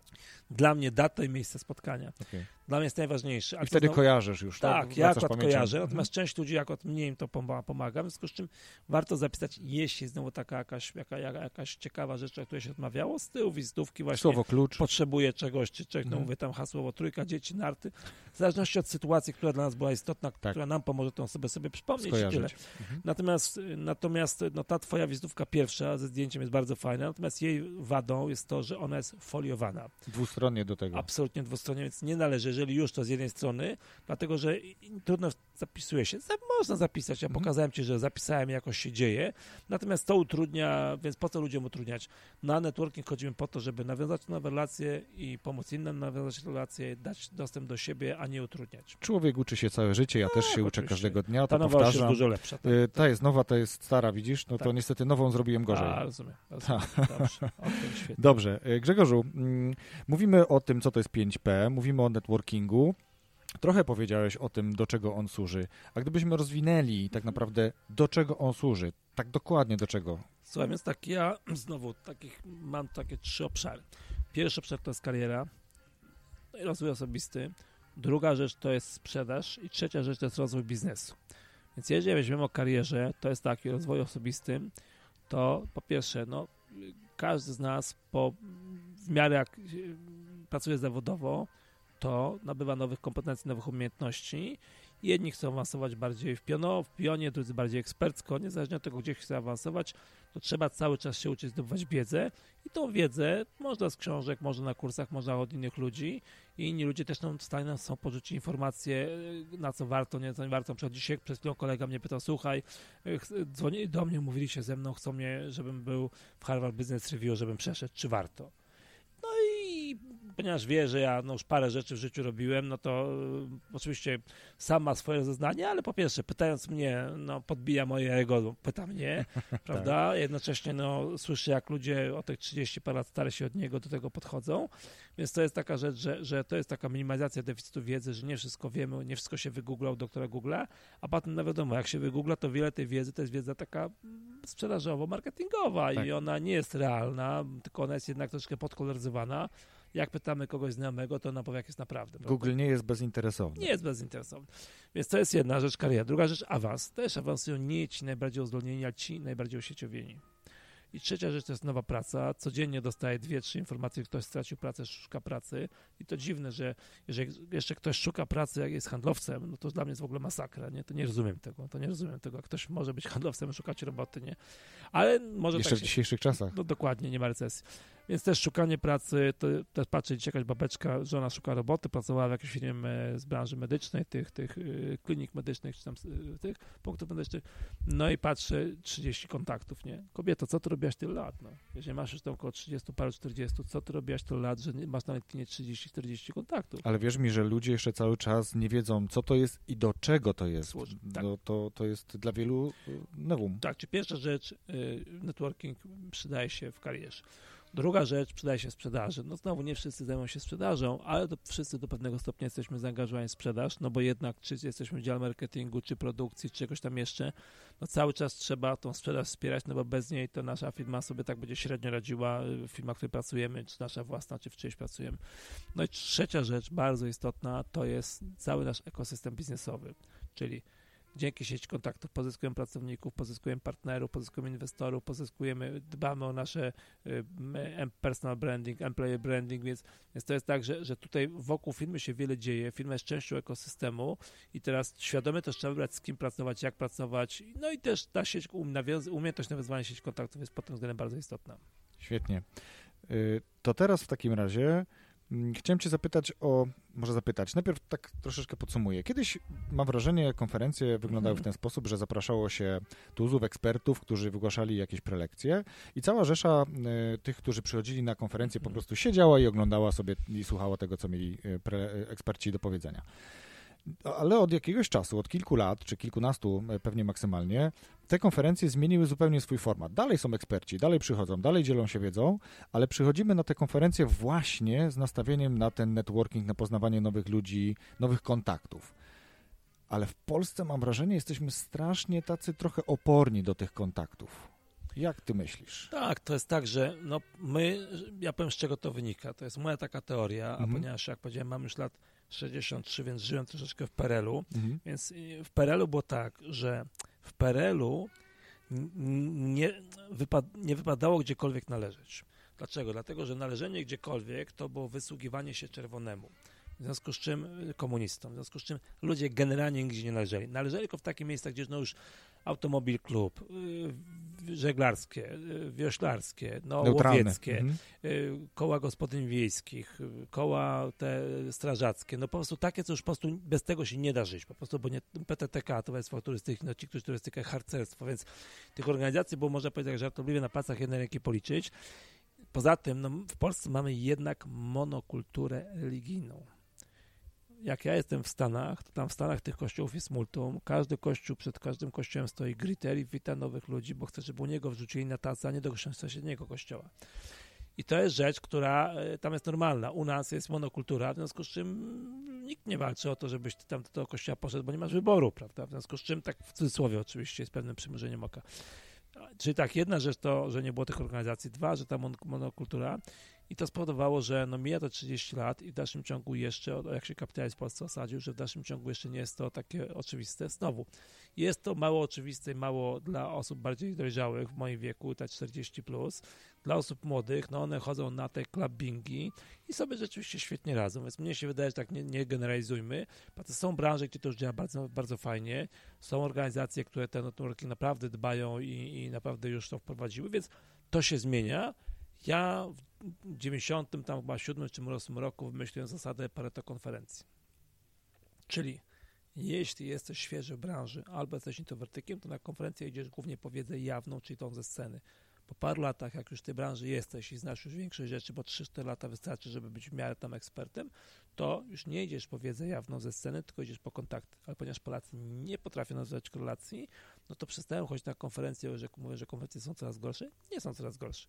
Dla mnie data i miejsce spotkania. Okay. Dla mnie jest najważniejsze. I wtedy znowu- kojarzysz już, tak? Tak, ja akurat pamięcią. kojarzę, Mhm. natomiast część ludzi akurat mnie im to pomaga, w związku z czym warto zapisać, jeśli znowu taka jakaś, jaka, jaka, jakaś ciekawa rzecz, o której się rozmawiało, z tyłu wizytówki właśnie Słowo klucz. potrzebuje czegoś, czy człowiek, no Mhm. mówię tam hasłowo trójka, dzieci, narty, w zależności od sytuacji, która dla nas była istotna, Tak. która nam pomoże tą osobę sobie przypomnieć i tyle. Skojarzyć. Mhm. Natomiast, natomiast no, ta twoja wizytówka pierwsza ze zdjęciem jest bardzo fajna, natomiast jej wadą jest to, że ona jest foliowana. Dwustronnie do tego. Absolutnie dwustronnie, więc nie należy, jeżeli już to z jednej strony, dlatego że trudno zapisuje się. Można zapisać, ja Mhm. pokazałem ci, że zapisałem, jakoś się dzieje, natomiast to utrudnia, więc po co ludziom utrudniać? Na networking chodzimy po to, żeby nawiązać nowe relacje i pomóc innym nawiązać relacje, dać dostęp do siebie, a nie utrudniać. Człowiek uczy się całe życie, ja też się uczę Tak, oczywiście. każdego dnia, Ta to nowa już jest powtarzam. dużo lepsza. Tak? Y, Ta jest nowa, ta jest stara, widzisz? No to Tak. niestety nową zrobiłem gorzej. A, rozumiem. rozumiem. Dobrze. Okay. Dobrze. Y, Grzegorzu, mm, mówimy o tym, co to jest 5P, mówimy o networkingu. Trochę powiedziałeś o tym, do czego on służy. A gdybyśmy rozwinęli tak naprawdę, do czego on służy, tak dokładnie do czego? Słuchaj, więc tak, ja znowu takich mam takie trzy obszary. Pierwszy obszar to jest kariera, no i rozwój osobisty. Druga rzecz to jest sprzedaż i trzecia rzecz to jest rozwój biznesu. Więc jeżeli weźmiemy o karierze, to jest taki rozwój osobistym, to po pierwsze, no, każdy z nas po, w miarę jak pracuje zawodowo, to nabywa nowych kompetencji, nowych umiejętności. Jedni chcą awansować bardziej w, piono, w pionie, drudzy bardziej ekspercko. Niezależnie od tego, gdzie chce awansować, to trzeba cały czas się uczyć, zdobywać wiedzę. I tą wiedzę można z książek, można na kursach, można od innych ludzi. I inni ludzie też nam w stanie są porzucić informacje, y, na co warto, nie, co nie warto. Przykład dzisiaj przed chwilą kolega mnie pytał, słuchaj, y, dzwonili do mnie, mówili się ze mną, chcą mnie, żebym był w Harvard Business Review, żebym przeszedł, czy warto. No i ponieważ wie, że ja no, już parę rzeczy w życiu robiłem, no to y, oczywiście sam ma swoje zeznanie, ale po pierwsze, pytając mnie, no podbija moje ego, pyta mnie, prawda? Jednocześnie no, słyszę, jak ludzie o tych 30 parę lat stare się od niego do tego podchodzą, więc to jest taka rzecz, że, że to jest taka minimalizacja deficytu wiedzy, że nie wszystko wiemy, nie wszystko się wygooglał u doktora Google'a, a potem, no wiadomo, jak się wygoogla, to wiele tej wiedzy to jest wiedza taka sprzedażowo-marketingowa Tak. i ona nie jest realna, tylko ona jest jednak troszkę podkoloryzowana. Jak pytamy kogoś znajomego, to nam powie, jak jest naprawdę. Google prawda? nie jest bezinteresowny. Nie jest bezinteresowny. Więc to jest jedna rzecz kariera. Druga rzecz awans. Też awansują nie ci najbardziej uzdolnieni, a ci najbardziej osieciowieni. I trzecia rzecz to jest nowa praca. Codziennie dostaję dwie, trzy informacje, ktoś stracił pracę, szuka pracy. I to dziwne, że jeżeli jeszcze ktoś szuka pracy, jak jest handlowcem, no to dla mnie jest w ogóle masakra, nie? To nie rozumiem tego, to nie rozumiem tego. Ktoś może być handlowcem, szukać roboty, nie? Ale może Jeszcze tak w dzisiejszych czasach. No dokładnie, nie ma recesji. Więc też szukanie pracy, to też patrzę, jakaś babeczka, żona szuka roboty, pracowała w jakiejś firmie z branży medycznej, tych, tych y, klinik medycznych, czy tam y, tych punktów medycznych, no i patrzę, 30 kontaktów, nie? Kobieto, co ty robiłaś tyle lat, no? Jeżeli masz już tam około 30, paru 40, co ty robiłaś tyle lat, że masz na LinkedInie 30-40 kontaktów? Ale wierz mi, że ludzie jeszcze cały czas nie wiedzą, co to jest i do czego to jest. Tak. no, to, to jest dla wielu nowum. Tak, czy pierwsza rzecz, networking przydaje się w karierze. Druga rzecz, przydaje się sprzedaży. No znowu nie wszyscy zajmują się sprzedażą, ale to wszyscy do pewnego stopnia jesteśmy zaangażowani w sprzedaż, no bo jednak czy jesteśmy w dziale marketingu, czy produkcji, czy czegoś tam jeszcze, no cały czas trzeba tą sprzedaż wspierać, no bo bez niej to nasza firma sobie tak będzie średnio radziła, y, firma, w której pracujemy, czy nasza własna, czy w czyjś pracujemy. No i trzecia rzecz, bardzo istotna, to jest cały nasz ekosystem biznesowy, czyli dzięki sieci kontaktów pozyskujemy pracowników, pozyskujemy partnerów, pozyskujemy inwestorów, pozyskujemy, dbamy o nasze y, personal branding, employee branding, więc, więc to jest tak, że, że tutaj wokół firmy się wiele dzieje, firma jest częścią ekosystemu i teraz świadomie też trzeba wybrać z kim pracować, jak pracować, no i też ta sieć, um, umiejętność nawiązywania sieci kontaktów jest pod tym względem bardzo istotna. Świetnie. Y, to teraz w takim razie chciałem Cię zapytać o, może zapytać, najpierw tak troszeczkę podsumuję. Kiedyś, mam wrażenie, konferencje wyglądały w ten sposób, że zapraszało się tuzów, ekspertów, którzy wygłaszali jakieś prelekcje i cała rzesza y, tych, którzy przychodzili na konferencję po prostu siedziała i oglądała sobie i słuchała tego, co mieli y, pre, y, eksperci do powiedzenia. Ale od jakiegoś czasu, od kilku lat, czy kilkunastu e, pewnie maksymalnie, te konferencje zmieniły zupełnie swój format. Dalej są eksperci, dalej przychodzą, dalej dzielą się wiedzą, ale przychodzimy na te konferencje właśnie z nastawieniem na ten networking, na poznawanie nowych ludzi, nowych kontaktów. Ale w Polsce mam wrażenie, jesteśmy strasznie tacy trochę oporni do tych kontaktów. Jak ty myślisz? Tak, to jest tak, że no my, ja powiem z czego to wynika. To jest moja taka teoria, a mhm. ponieważ jak powiedziałem, mam już lat 63, więc żyłem troszeczkę w PRL-u, mhm. więc w PRL-u było tak, że w PRL-u nie, wypad nie wypadało gdziekolwiek należeć. Dlaczego? Dlatego, że należenie gdziekolwiek to było wysługiwanie się czerwonemu. W związku z czym komunistom, w związku z czym ludzie generalnie nigdzie nie należeli. Należeli tylko w takich miejscach, gdzie no już automobil klub, y, żeglarskie, y, wioślarskie, no, łowieckie, mhm. Y, koła gospodyń wiejskich, koła te strażackie, no po prostu takie, co już po prostu bez tego się nie da żyć, po prostu, bo nie, PTTK, Towarzystwo Turystyki, no ci, którzy turystykę, harcerstwo, więc tych organizacji było, można powiedzieć, żartobliwie na palcach jednej ręki policzyć. Poza tym, no, w Polsce mamy jednak monokulturę religijną jak ja jestem w Stanach, to tam w Stanach tych kościołów jest multum. Każdy kościół, przed każdym kościołem stoi griter i wita nowych ludzi, bo chce, żeby u niego wrzucili na tacę, a nie do sąsiedniego kościoła. I to jest rzecz, która e, tam jest normalna. U nas jest monokultura, w związku z czym nikt nie walczy o to, żebyś ty tam do tego kościoła poszedł, bo nie masz wyboru, prawda? W związku z czym, tak w cudzysłowie oczywiście, jest pewnym przymierzeniem oka. Czyli tak, jedna rzecz to, że nie było tych organizacji, dwa, że ta monokultura i to spowodowało, że no mija to 30 lat i w dalszym ciągu jeszcze, jak się kapitalizm w Polsce osadził, że w dalszym ciągu jeszcze nie jest to takie oczywiste. Znowu, jest to mało oczywiste i mało dla osób bardziej dojrzałych w moim wieku, te 40+, plus. dla osób młodych, no one chodzą na te clubbingi i sobie rzeczywiście świetnie radzą, więc mnie się wydaje, że tak nie, nie generalizujmy. Są branże, gdzie to już działa bardzo, bardzo fajnie, są organizacje, które te networki naprawdę dbają i, i naprawdę już to wprowadziły, więc to się zmienia. Ja 90 tam chyba 7 czy 8 roku wymyśliłem zasadę Pareto konferencji. Czyli jeśli jesteś świeży w branży albo jesteś introwertykiem, to na konferencję idziesz głównie po wiedzę jawną, czyli tą ze sceny. Po paru latach, jak już w tej branży jesteś i znasz już większość rzeczy, bo 3-4 lata wystarczy, żeby być w miarę tam ekspertem, to już nie idziesz po wiedzę jawną ze sceny, tylko idziesz po kontakty. Ale ponieważ Polacy nie potrafią nazywać korelacji, no to przestają chodzić na konferencję, że mówię, że konferencje są coraz gorsze. Nie są coraz gorsze.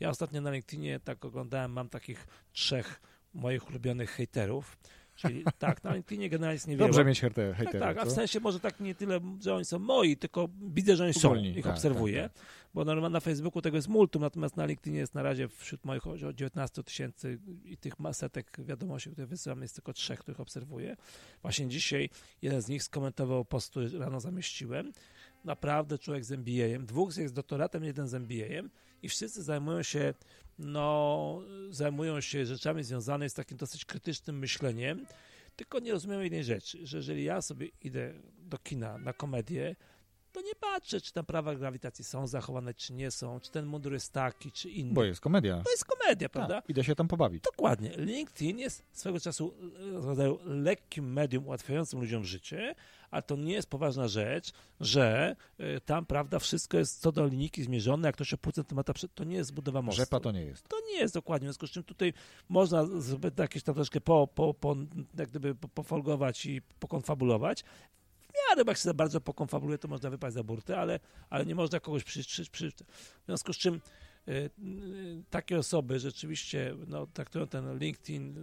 Ja ostatnio na LinkedInie tak oglądałem, mam takich trzech moich ulubionych haterów. Czyli tak, na LinkedInie generalnie jest niewiele. Dobrze mieć hejterów, Tak, tak, a w sensie może tak nie tyle, że oni są moi, tylko widzę, że oni są, Ogólnie, ich tak, obserwuję, tak, bo normalnie na Facebooku tego jest multum, natomiast na LinkedInie jest na razie wśród moich o 19 tysięcy i tych masetek wiadomości, które wysyłam, jest tylko trzech, których obserwuję. Właśnie dzisiaj jeden z nich skomentował post, który rano zamieściłem. Naprawdę człowiek z MBA-em, dwóch jest z doktoratem, jeden z MBA-em i wszyscy zajmują się, no, zajmują się rzeczami związanymi z takim dosyć krytycznym myśleniem, tylko nie rozumiem jednej rzeczy, że jeżeli ja sobie idę do kina na komedię, patrzę, czy tam prawa grawitacji są zachowane, czy nie są, czy ten mundur jest taki, czy inny. Bo jest komedia. To jest komedia, prawda? Tak, idę się tam pobawić. Dokładnie. LinkedIn jest swego czasu e, rodzaju lekkim medium ułatwiającym ludziom życie, a to nie jest poważna rzecz, że y, tam, prawda, wszystko jest co do linijki zmierzone, jak ktoś o pół centymetra, to nie jest budowa mostu. Rzepa to nie jest. To nie jest dokładnie, w związku z czym tutaj można jakieś tam troszkę po, po, po, jak gdyby po- pofolgować i pokonfabulować. Miarę, bo jak się za bardzo pokonfabuluje, to można wypaść za burtę, ale, ale nie można kogoś przy, przy, przy... W związku z czym y, y, takie osoby rzeczywiście no, traktują ten LinkedIn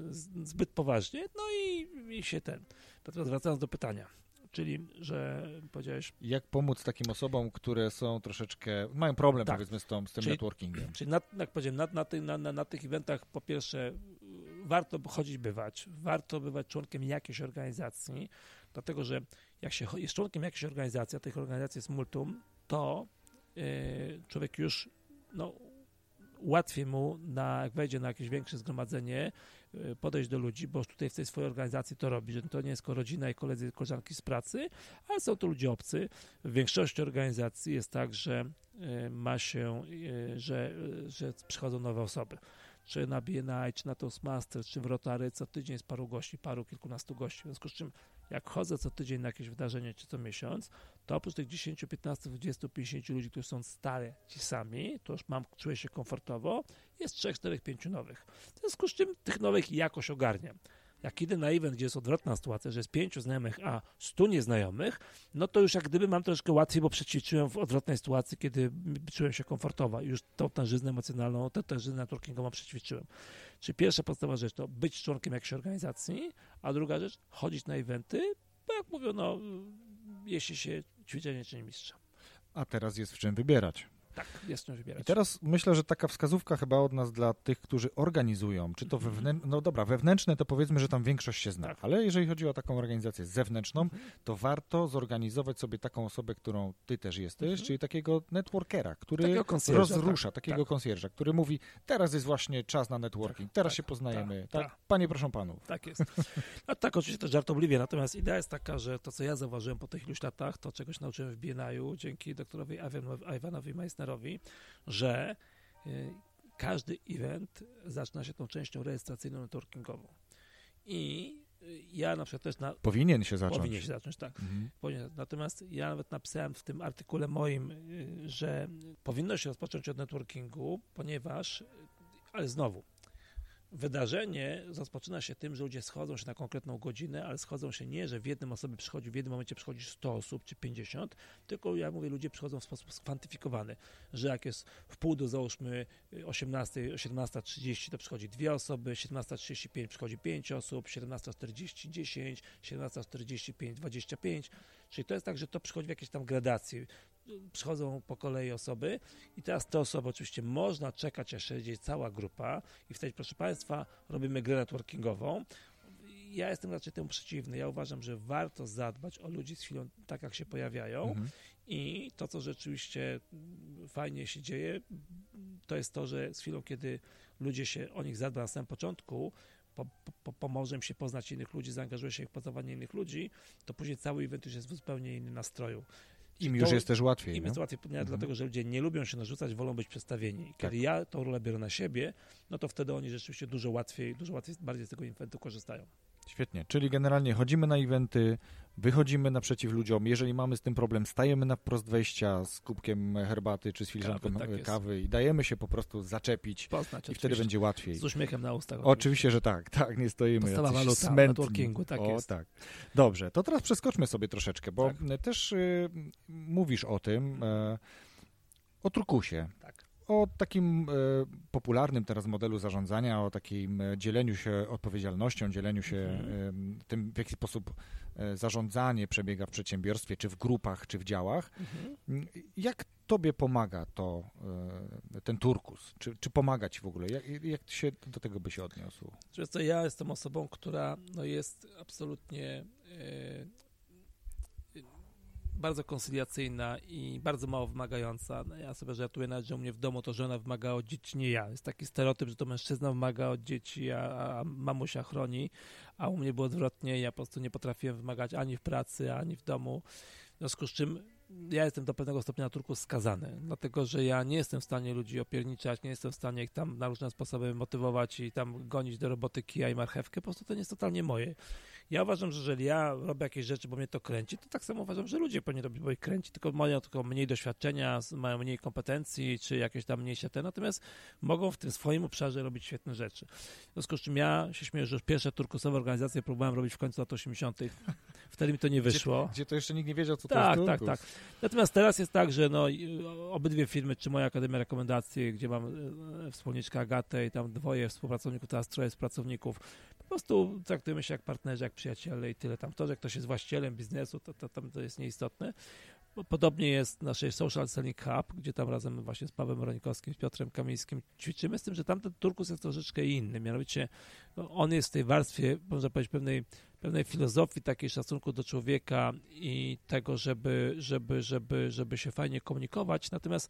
zbyt poważnie, no i, i się ten. Natomiast wracając do pytania, czyli, że powiedziałeś, Jak pomóc takim osobom, które są troszeczkę, mają problem Tak. powiedzmy z, tą, z tym Czyli- networkingiem? Czyli na, jak powiedziałem, na, na, tych, na, na, na tych eventach po pierwsze warto chodzić, bywać, warto bywać członkiem jakiejś organizacji, dlatego że jak się jest członkiem jakiejś organizacji, a tych organizacji jest multum, to y, człowiek już no, łatwiej mu, na, jak wejdzie na jakieś większe zgromadzenie, y, podejść do ludzi, bo tutaj w tej swojej organizacji to robi, że to nie jest tylko rodzina i koledzy, koleżanki z pracy, ale są to ludzie obcy. W większości organizacji jest tak, że y, ma się, że, że przychodzą nowe osoby. Czy na BNI, czy na Toastmasters, czy w Rotary, co tydzień jest paru gości, paru, kilkunastu gości. W związku z czym, jak chodzę co tydzień na jakieś wydarzenie, czy co miesiąc, to oprócz tych 10, 15, 20, 50 ludzi, którzy są stale ci sami, to już mam, czuję się komfortowo, jest 3, 4, 5 nowych. W związku z czym tych nowych jakoś ogarniam. Jak idę na event, gdzie jest odwrotna sytuacja, że jest pięciu znajomych, a stu nieznajomych, no to już jak gdyby mam troszkę łatwiej, bo przećwiczyłem w odwrotnej sytuacji, kiedy czułem się komfortowo i już tą tężyznę emocjonalną, tę tężyznę networkingową przećwiczyłem. Czyli pierwsza podstawowa rzecz to być członkiem jakiejś organizacji, a druga rzecz chodzić na eventy, bo jak mówią, no jeśli się ćwiczenie czyni mistrza. A teraz jest w czym wybierać. Tak, jest czym wybierać. I teraz myślę, że taka wskazówka chyba od nas dla tych, którzy organizują, czy to wewnętrzne, no dobra, wewnętrzne to powiedzmy, że tam większość się zna, Tak. ale jeżeli chodzi o taką organizację zewnętrzną, to warto zorganizować sobie taką osobę, którą ty też jesteś, czyli takiego networkera, który Takiego rozrusza, tak, takiego tak. konsjerża, który mówi, teraz jest właśnie czas na networking, teraz tak, się poznajemy, tak, tak, tak. Panie, proszę panów. Tak jest. No tak, oczywiście to żartobliwie, natomiast idea jest taka, że to, co ja zauważyłem po tych iluś latach, to czegoś nauczyłem w BNI-u dzięki doktorowi Iwan- Iwanowi Meissnerowi, że y, każdy event zaczyna się tą częścią rejestracyjną networkingową. I y, ja na przykład też na, Powinien się zacząć. powinien się zacząć, tak. Mhm. Powinien. Natomiast ja nawet napisałem w tym artykule moim, y, że powinno się rozpocząć od networkingu, ponieważ, ale znowu, wydarzenie rozpoczyna się tym, że ludzie schodzą się na konkretną godzinę, ale schodzą się nie, że w jednym osobie przychodzi, w jednym momencie przychodzi 100 osób czy 50, tylko ja mówię, ludzie przychodzą w sposób skwantyfikowany, że jak jest w pół do załóżmy 18, 17.30 to przychodzi dwie osoby, 17.35 przychodzi 5 osób, 17.40 10, 17.45 25, czyli to jest tak, że to przychodzi w jakiejś tam gradacji. Przychodzą po kolei osoby i teraz te osoby oczywiście można czekać, aż jedzie cała grupa i wtedy, proszę Państwa, robimy grę networkingową. Ja jestem raczej temu przeciwny. Ja uważam, że warto zadbać o ludzi z chwilą, tak jak się pojawiają Mhm. i to, co rzeczywiście fajnie się dzieje, to jest to, że z chwilą, kiedy ludzie się o nich zadba na samym początku, po, po, pomoże im się poznać innych ludzi, zaangażuje się w poznawanie innych ludzi, to później cały event już jest w zupełnie innym nastroju. Im To- już jest też łatwiej. Im nie? jest łatwiej, Mhm. dlatego, że ludzie nie lubią się narzucać, wolą być przedstawieni. Kiedy Tak. ja tą rolę biorę na siebie, no to wtedy oni rzeczywiście dużo łatwiej, dużo łatwiej, bardziej z tego eventu korzystają. Świetnie, czyli generalnie chodzimy na eventy, wychodzimy naprzeciw ludziom, jeżeli mamy z tym problem, stajemy na wprost wejścia z kubkiem herbaty czy z filiżanką Kawy, tak e, kawy i dajemy się po prostu zaczepić Poznać i wtedy oczywiście. będzie łatwiej. Z uśmiechem na ustach. Oczywiście, że tak, tak, nie stoimy Podstawa jacyś waluta smętni. tak o, jest. tak. Dobrze, to teraz przeskoczmy sobie troszeczkę, bo Tak. też y, mówisz o tym, e, o turkusie. Tak. O takim e, popularnym teraz modelu zarządzania, o takim e, dzieleniu się odpowiedzialnością, dzieleniu się Mhm. e, tym, w jaki sposób e, zarządzanie przebiega w przedsiębiorstwie, czy w grupach, czy w działach. Mhm. Mm, Jak tobie pomaga to, e, ten turkus? Czy, czy pomaga ci w ogóle? Jak, jak się do tego by się odniósł? Wiesz co, ja jestem osobą, która no, jest absolutnie e, bardzo koncyliacyjna i bardzo mało wymagająca. No, ja sobie żartuję nawet, że u mnie w domu to żona wymaga od dzieci, nie ja. Jest taki stereotyp, że to mężczyzna wymaga od dzieci, a, a mamusia chroni, a u mnie było odwrotnie. Ja po prostu nie potrafiłem wymagać ani w pracy, ani w domu. W związku z czym ja jestem do pewnego stopnia na turku skazany, dlatego że ja nie jestem w stanie ludzi opierniczać, nie jestem w stanie ich tam na różne sposoby motywować i tam gonić do roboty kija i marchewkę, po prostu to nie jest totalnie moje. Ja uważam, że jeżeli ja robię jakieś rzeczy, bo mnie to kręci, to tak samo uważam, że ludzie powinni robić, bo ich kręci, tylko mają tylko mniej doświadczenia, mają mniej kompetencji, czy jakieś tam mniejsze te, natomiast mogą w tym swoim obszarze robić świetne rzeczy. W związku z czym ja się śmieję, że już pierwsze turkusowe organizacje próbowałem robić w końcu lat 80. Wtedy mi to nie wyszło. Gdzie, gdzie to jeszcze nikt nie wiedział, co Tak, to jest tak, turkus. tak. Natomiast teraz jest tak, że no, obydwie firmy, czy moja Akademia Rekomendacji, gdzie mam e, wspólniczkę Agatę i tam dwoje współpracowników, teraz troje z pracowników, po prostu traktujemy się jak partnerzy, jak przyjaciele i tyle. Tam to, że ktoś jest właścicielem biznesu, to, to, tam to jest nieistotne. Podobnie jest w naszej Social Selling Hub, gdzie tam razem właśnie z Pawłem Ronikowskim, z Piotrem Kamińskim ćwiczymy, z tym, że tamten turkus jest troszeczkę inny. Mianowicie no, on jest w tej warstwie, można powiedzieć, pewnej, pewnej filozofii, takiej szacunku do człowieka i tego, żeby, żeby, żeby, żeby się fajnie komunikować. Natomiast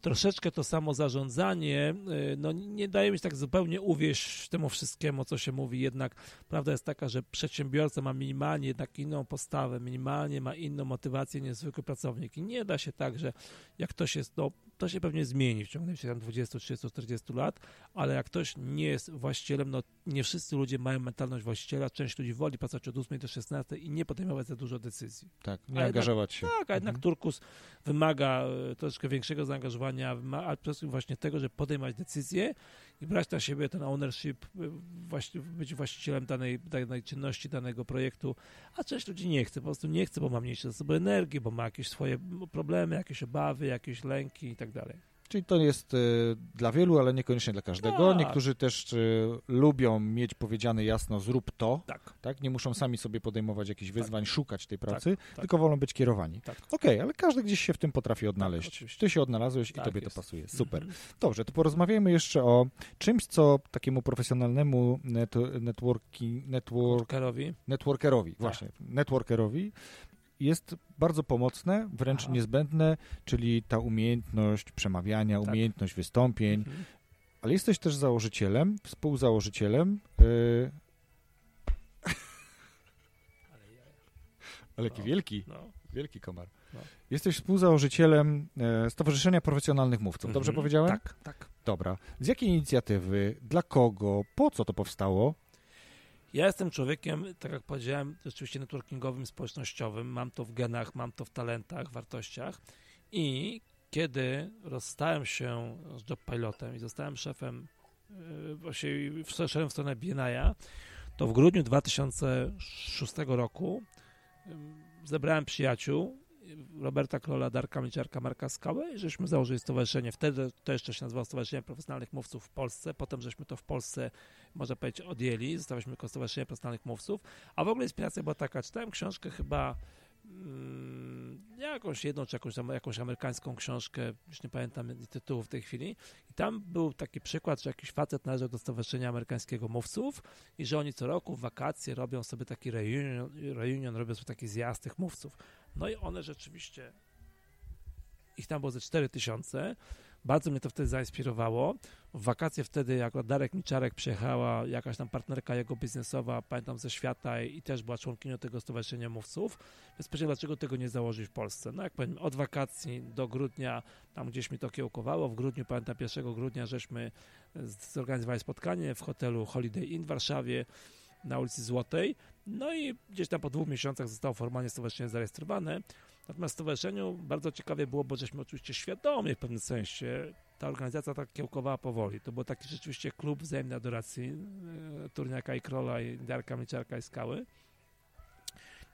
troszeczkę to samo zarządzanie, y, no nie daje mi się tak zupełnie uwieść temu wszystkiemu, co się mówi. Jednak prawda jest taka, że przedsiębiorca ma minimalnie jednak inną postawę, minimalnie ma inną motywację niż zwykły pracownik. I nie da się tak, że jak ktoś jest, no to się pewnie zmieni w ciągu tam 20, 30, 40 lat, ale jak ktoś nie jest właścicielem, no nie wszyscy ludzie mają mentalność właściciela, część ludzi woli pracować od 8 do 16 i nie podejmować za dużo decyzji. Tak, nie A jednak- angażować się. Tak, a jednak Mhm. turkus wymaga e, troszeczkę większego zaangażowania, ale przede wszystkim właśnie tego, że podejmować decyzje i brać na siebie ten ownership, e, właśnie, być właścicielem danej, danej czynności, danego projektu, a część ludzi nie chce, po prostu nie chce, bo ma mniejsze zasoby energii, bo ma jakieś swoje problemy, jakieś obawy, jakieś lęki i tak dalej. Czyli to jest y, dla wielu, ale niekoniecznie dla każdego. Tak. Niektórzy też y, lubią mieć powiedziane jasno, zrób to, Tak, tak? Nie muszą sami sobie podejmować jakichś wyzwań, szukać tej pracy, tak. tylko wolą być kierowani. tak. Okej, ale każdy gdzieś się w tym potrafi odnaleźć. Ty się odnalazłeś i Tak tobie jest. to pasuje. Super. Mhm. Dobrze, to porozmawiajmy jeszcze o czymś, co takiemu profesjonalnemu net, networki, network, Workerowi. networkerowi, Tak. właśnie, networkerowi jest bardzo pomocne, wręcz Aha. niezbędne, czyli ta umiejętność przemawiania, Tak. umiejętność wystąpień, Mhm. ale jesteś też założycielem, współzałożycielem, yy, Ale ja- ale jaki No. wielki, No. wielki komar. No. Jesteś współzałożycielem e, Stowarzyszenia Profesjonalnych Mówców, dobrze Mhm. powiedziałem? Tak, tak. Dobra. Z jakiej inicjatywy, dla kogo, po co to powstało? Ja jestem człowiekiem, tak jak powiedziałem, rzeczywiście networkingowym, społecznościowym. Mam to w genach, mam to w talentach, wartościach. I kiedy rozstałem się z job pilotem i zostałem szefem, yy, właściwie wszedłem w stronę BNI, to w grudniu 2006 roku zebrałem przyjaciół, Roberta Krola, Darka Miciarka, Marka Skałę i żeśmy założyli stowarzyszenie. Wtedy to jeszcze się nazywało Stowarzyszenie Profesjonalnych Mówców w Polsce. Potem żeśmy to w Polsce można powiedzieć, odjęli, zostaliśmy jako Stowarzyszenie Profesjonalnych Mówców, a w ogóle inspiracja była taka, czytałem książkę chyba mm, jakąś jedną, czy jakąś, jakąś amerykańską książkę, już nie pamiętam tytułu w tej chwili i tam był taki przykład, że jakiś facet należał do Stowarzyszenia Amerykańskiego Mówców i że oni co roku w wakacje robią sobie taki reunion, reunion robią sobie taki zjazd tych mówców. No i one rzeczywiście ich tam było ze 4 tysiące. Bardzo mnie to wtedy zainspirowało. W wakacje wtedy, jak Darek Miczarek przyjechała, jakaś tam partnerka jego biznesowa, pamiętam ze świata i, też była członkinią tego Stowarzyszenia Mówców. Więc powiedziałem, dlaczego tego nie założyć w Polsce. No jak powiem, od wakacji do grudnia, tam gdzieś mi to kiełkowało. W grudniu, pamiętam 1 grudnia, żeśmy zorganizowali spotkanie w hotelu Holiday Inn w Warszawie na ulicy Złotej. No i gdzieś tam po dwóch miesiącach zostało formalnie stowarzyszenie zarejestrowane. Natomiast stowarzyszeniu bardzo ciekawie było, bo żeśmy oczywiście świadomie w pewnym sensie ta organizacja tak kiełkowała powoli. To był taki rzeczywiście klub wzajemnej adoracji e, Turniaka i Krola i Darka Mliczarka i Skały.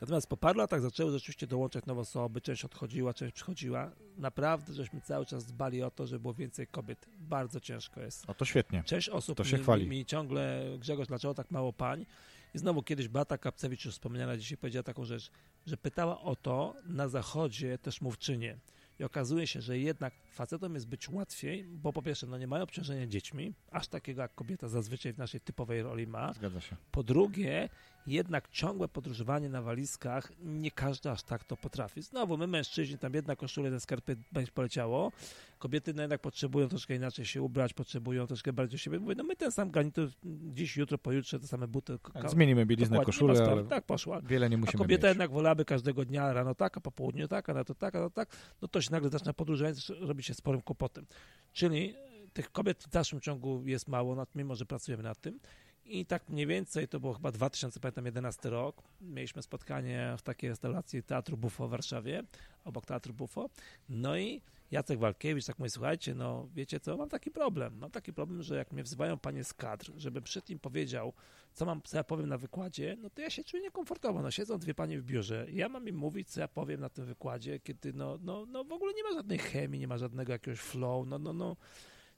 Natomiast po paru latach zaczęły rzeczywiście dołączać nowe osoby, część odchodziła, część przychodziła. Naprawdę, żeśmy cały czas dbali o to, żeby było więcej kobiet. Bardzo ciężko jest. O to świetnie. Część osób To się mi, chwali. Mi, mi ciągle, Grzegorz, dlaczego tak mało pań? I znowu kiedyś Beata Kapcewicz, już wspomniana dzisiaj, powiedziała taką rzecz, że pytała o to na zachodzie też mówczynie. I okazuje się, że jednak facetom jest być łatwiej, bo po pierwsze, no nie mają obciążenia dziećmi, aż takiego jak kobieta zazwyczaj w naszej typowej roli ma. Zgadza się. Po drugie, jednak ciągłe podróżowanie na walizkach, nie każdy aż tak to potrafi. Znowu, my mężczyźni, tam jedna koszula, jeden skarpy będzie poleciało. Kobiety no jednak potrzebują troszkę inaczej się ubrać, potrzebują troszkę bardziej siebie. Mówię, no my ten sam garnitur dziś, jutro, pojutrze, te same buty. Tak, zmienimy bieliznę, koszulę, sprawy. ale Tak poszła. wiele nie A musimy kobieta mieć. jednak wolałaby każdego dnia, rano tak, a po południu tak, a na to tak, a na to tak, no to się nagle zaczyna podróżować, robi się sporym kłopotem. Czyli e, tych kobiet w dalszym ciągu jest mało, mimo że pracujemy nad tym. I tak mniej więcej, to było chyba 2011 rok, mieliśmy spotkanie w takiej restauracji Teatru Bufo w Warszawie, obok Teatru Bufo. No i Jacek Walkiewicz tak mówi, słuchajcie, no wiecie co, mam taki problem. Mam taki problem, że jak mnie wzywają panie z kadr, żebym przed nim powiedział, co mam, co ja powiem na wykładzie, no to ja się czuję niekomfortowo. No siedzą dwie panie w biurze, ja mam im mówić, co ja powiem na tym wykładzie, kiedy no, no, no w ogóle nie ma żadnej chemii, nie ma żadnego jakiegoś flow, no, no, no.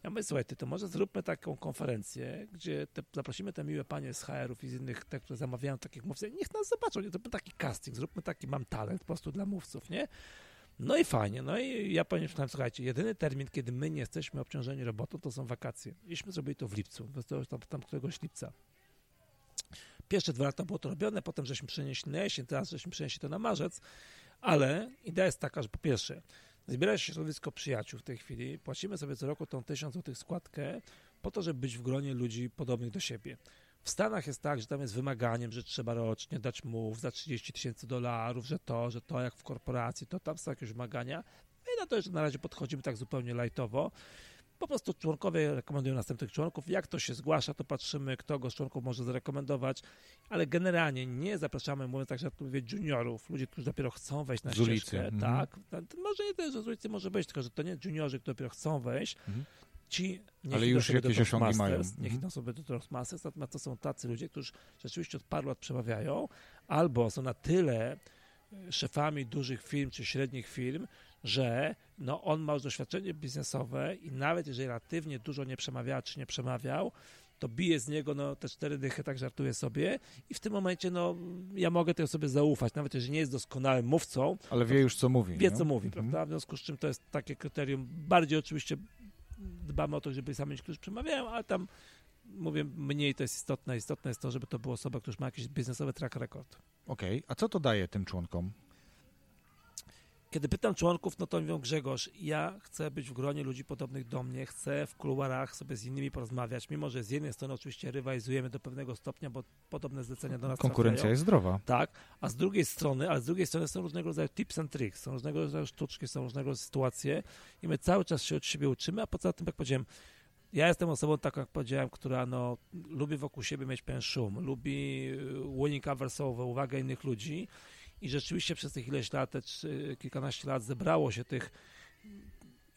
Ja mówię, słuchaj, ty, to może zróbmy taką konferencję, gdzie te, zaprosimy te miłe panie z HR-ów i z innych, te, które zamawiają takich mówców, niech nas zobaczą, nie, zróbmy taki casting, zróbmy taki, mam talent po prostu dla mówców, nie? No i fajnie, no i ja powiem, słuchajcie, jedyny termin, kiedy my nie jesteśmy obciążeni robotą, to są wakacje. Iśmy zrobili to w lipcu, tam, tam któregoś lipca. Pierwsze dwa lata było to robione, potem żeśmy przenieśli na jesień, teraz żeśmy przenieśli to na marzec, ale idea jest taka, że po pierwsze, zbiera się środowisko przyjaciół w tej chwili, płacimy sobie co roku tą 1000 zł składkę po to, żeby być w gronie ludzi podobnych do siebie. W Stanach jest tak, że tam jest wymaganiem, że trzeba rocznie dać mów za 30 tysięcy dolarów, że to, że to jak w korporacji, to tam są jakieś wymagania. My na to jeszcze na razie podchodzimy tak zupełnie lajtowo. Po prostu członkowie rekomendują następnych członków. Jak to się zgłasza, to patrzymy, kto go z członków może zarekomendować, ale generalnie nie zapraszamy, mówiąc tak, że juniorów, ludzi, którzy dopiero chcą wejść na Z ulicy, ścieżkę. mhm. Tak, To może nie tyle, że z ulicy może być, tylko że to nie juniorzy, którzy dopiero chcą wejść, Mhm. ci Ale już jakieś osiągi mają. Niech Mhm. idą sobie do Toastmasters, natomiast to są tacy ludzie, którzy rzeczywiście od paru lat przemawiają, albo są na tyle e, szefami dużych firm czy średnich firm, że no, on ma już doświadczenie biznesowe i nawet jeżeli relatywnie dużo nie przemawiał, czy nie przemawiał, to bije z niego no, te cztery dychy, tak żartuję sobie i w tym momencie no, ja mogę tej osobie zaufać, nawet jeżeli nie jest doskonałym mówcą, Ale wie już, co mówi. wie nie? co mówi, Mhm. prawda? W związku z czym to jest takie kryterium. Bardziej oczywiście dbamy o to, żeby sami ci, którzy przemawiają, ale tam mówię, mniej to jest istotne. Istotne jest to, żeby to była osoba, która już ma jakiś biznesowy track record. Okej, a co to daje tym członkom? Kiedy pytam członków, no to mówią Grzegorz, ja chcę być w gronie ludzi podobnych do mnie, chcę w kuluarach sobie z innymi porozmawiać, mimo że z jednej strony oczywiście rywalizujemy do pewnego stopnia, bo podobne zlecenia do nas Konkurencja trafiają. jest zdrowa. Tak, a z drugiej strony, ale z drugiej strony są różnego rodzaju tips and tricks, są różnego rodzaju sztuczki, są różnego rodzaju sytuacje i my cały czas się od siebie uczymy, a poza tym, jak powiedziałem, ja jestem osobą taką, jak powiedziałem, która no, lubi wokół siebie mieć pewien szum, lubi y, winning awersowe, uwagę innych ludzi i rzeczywiście przez tych ileś lat, te kilkanaście lat zebrało się tych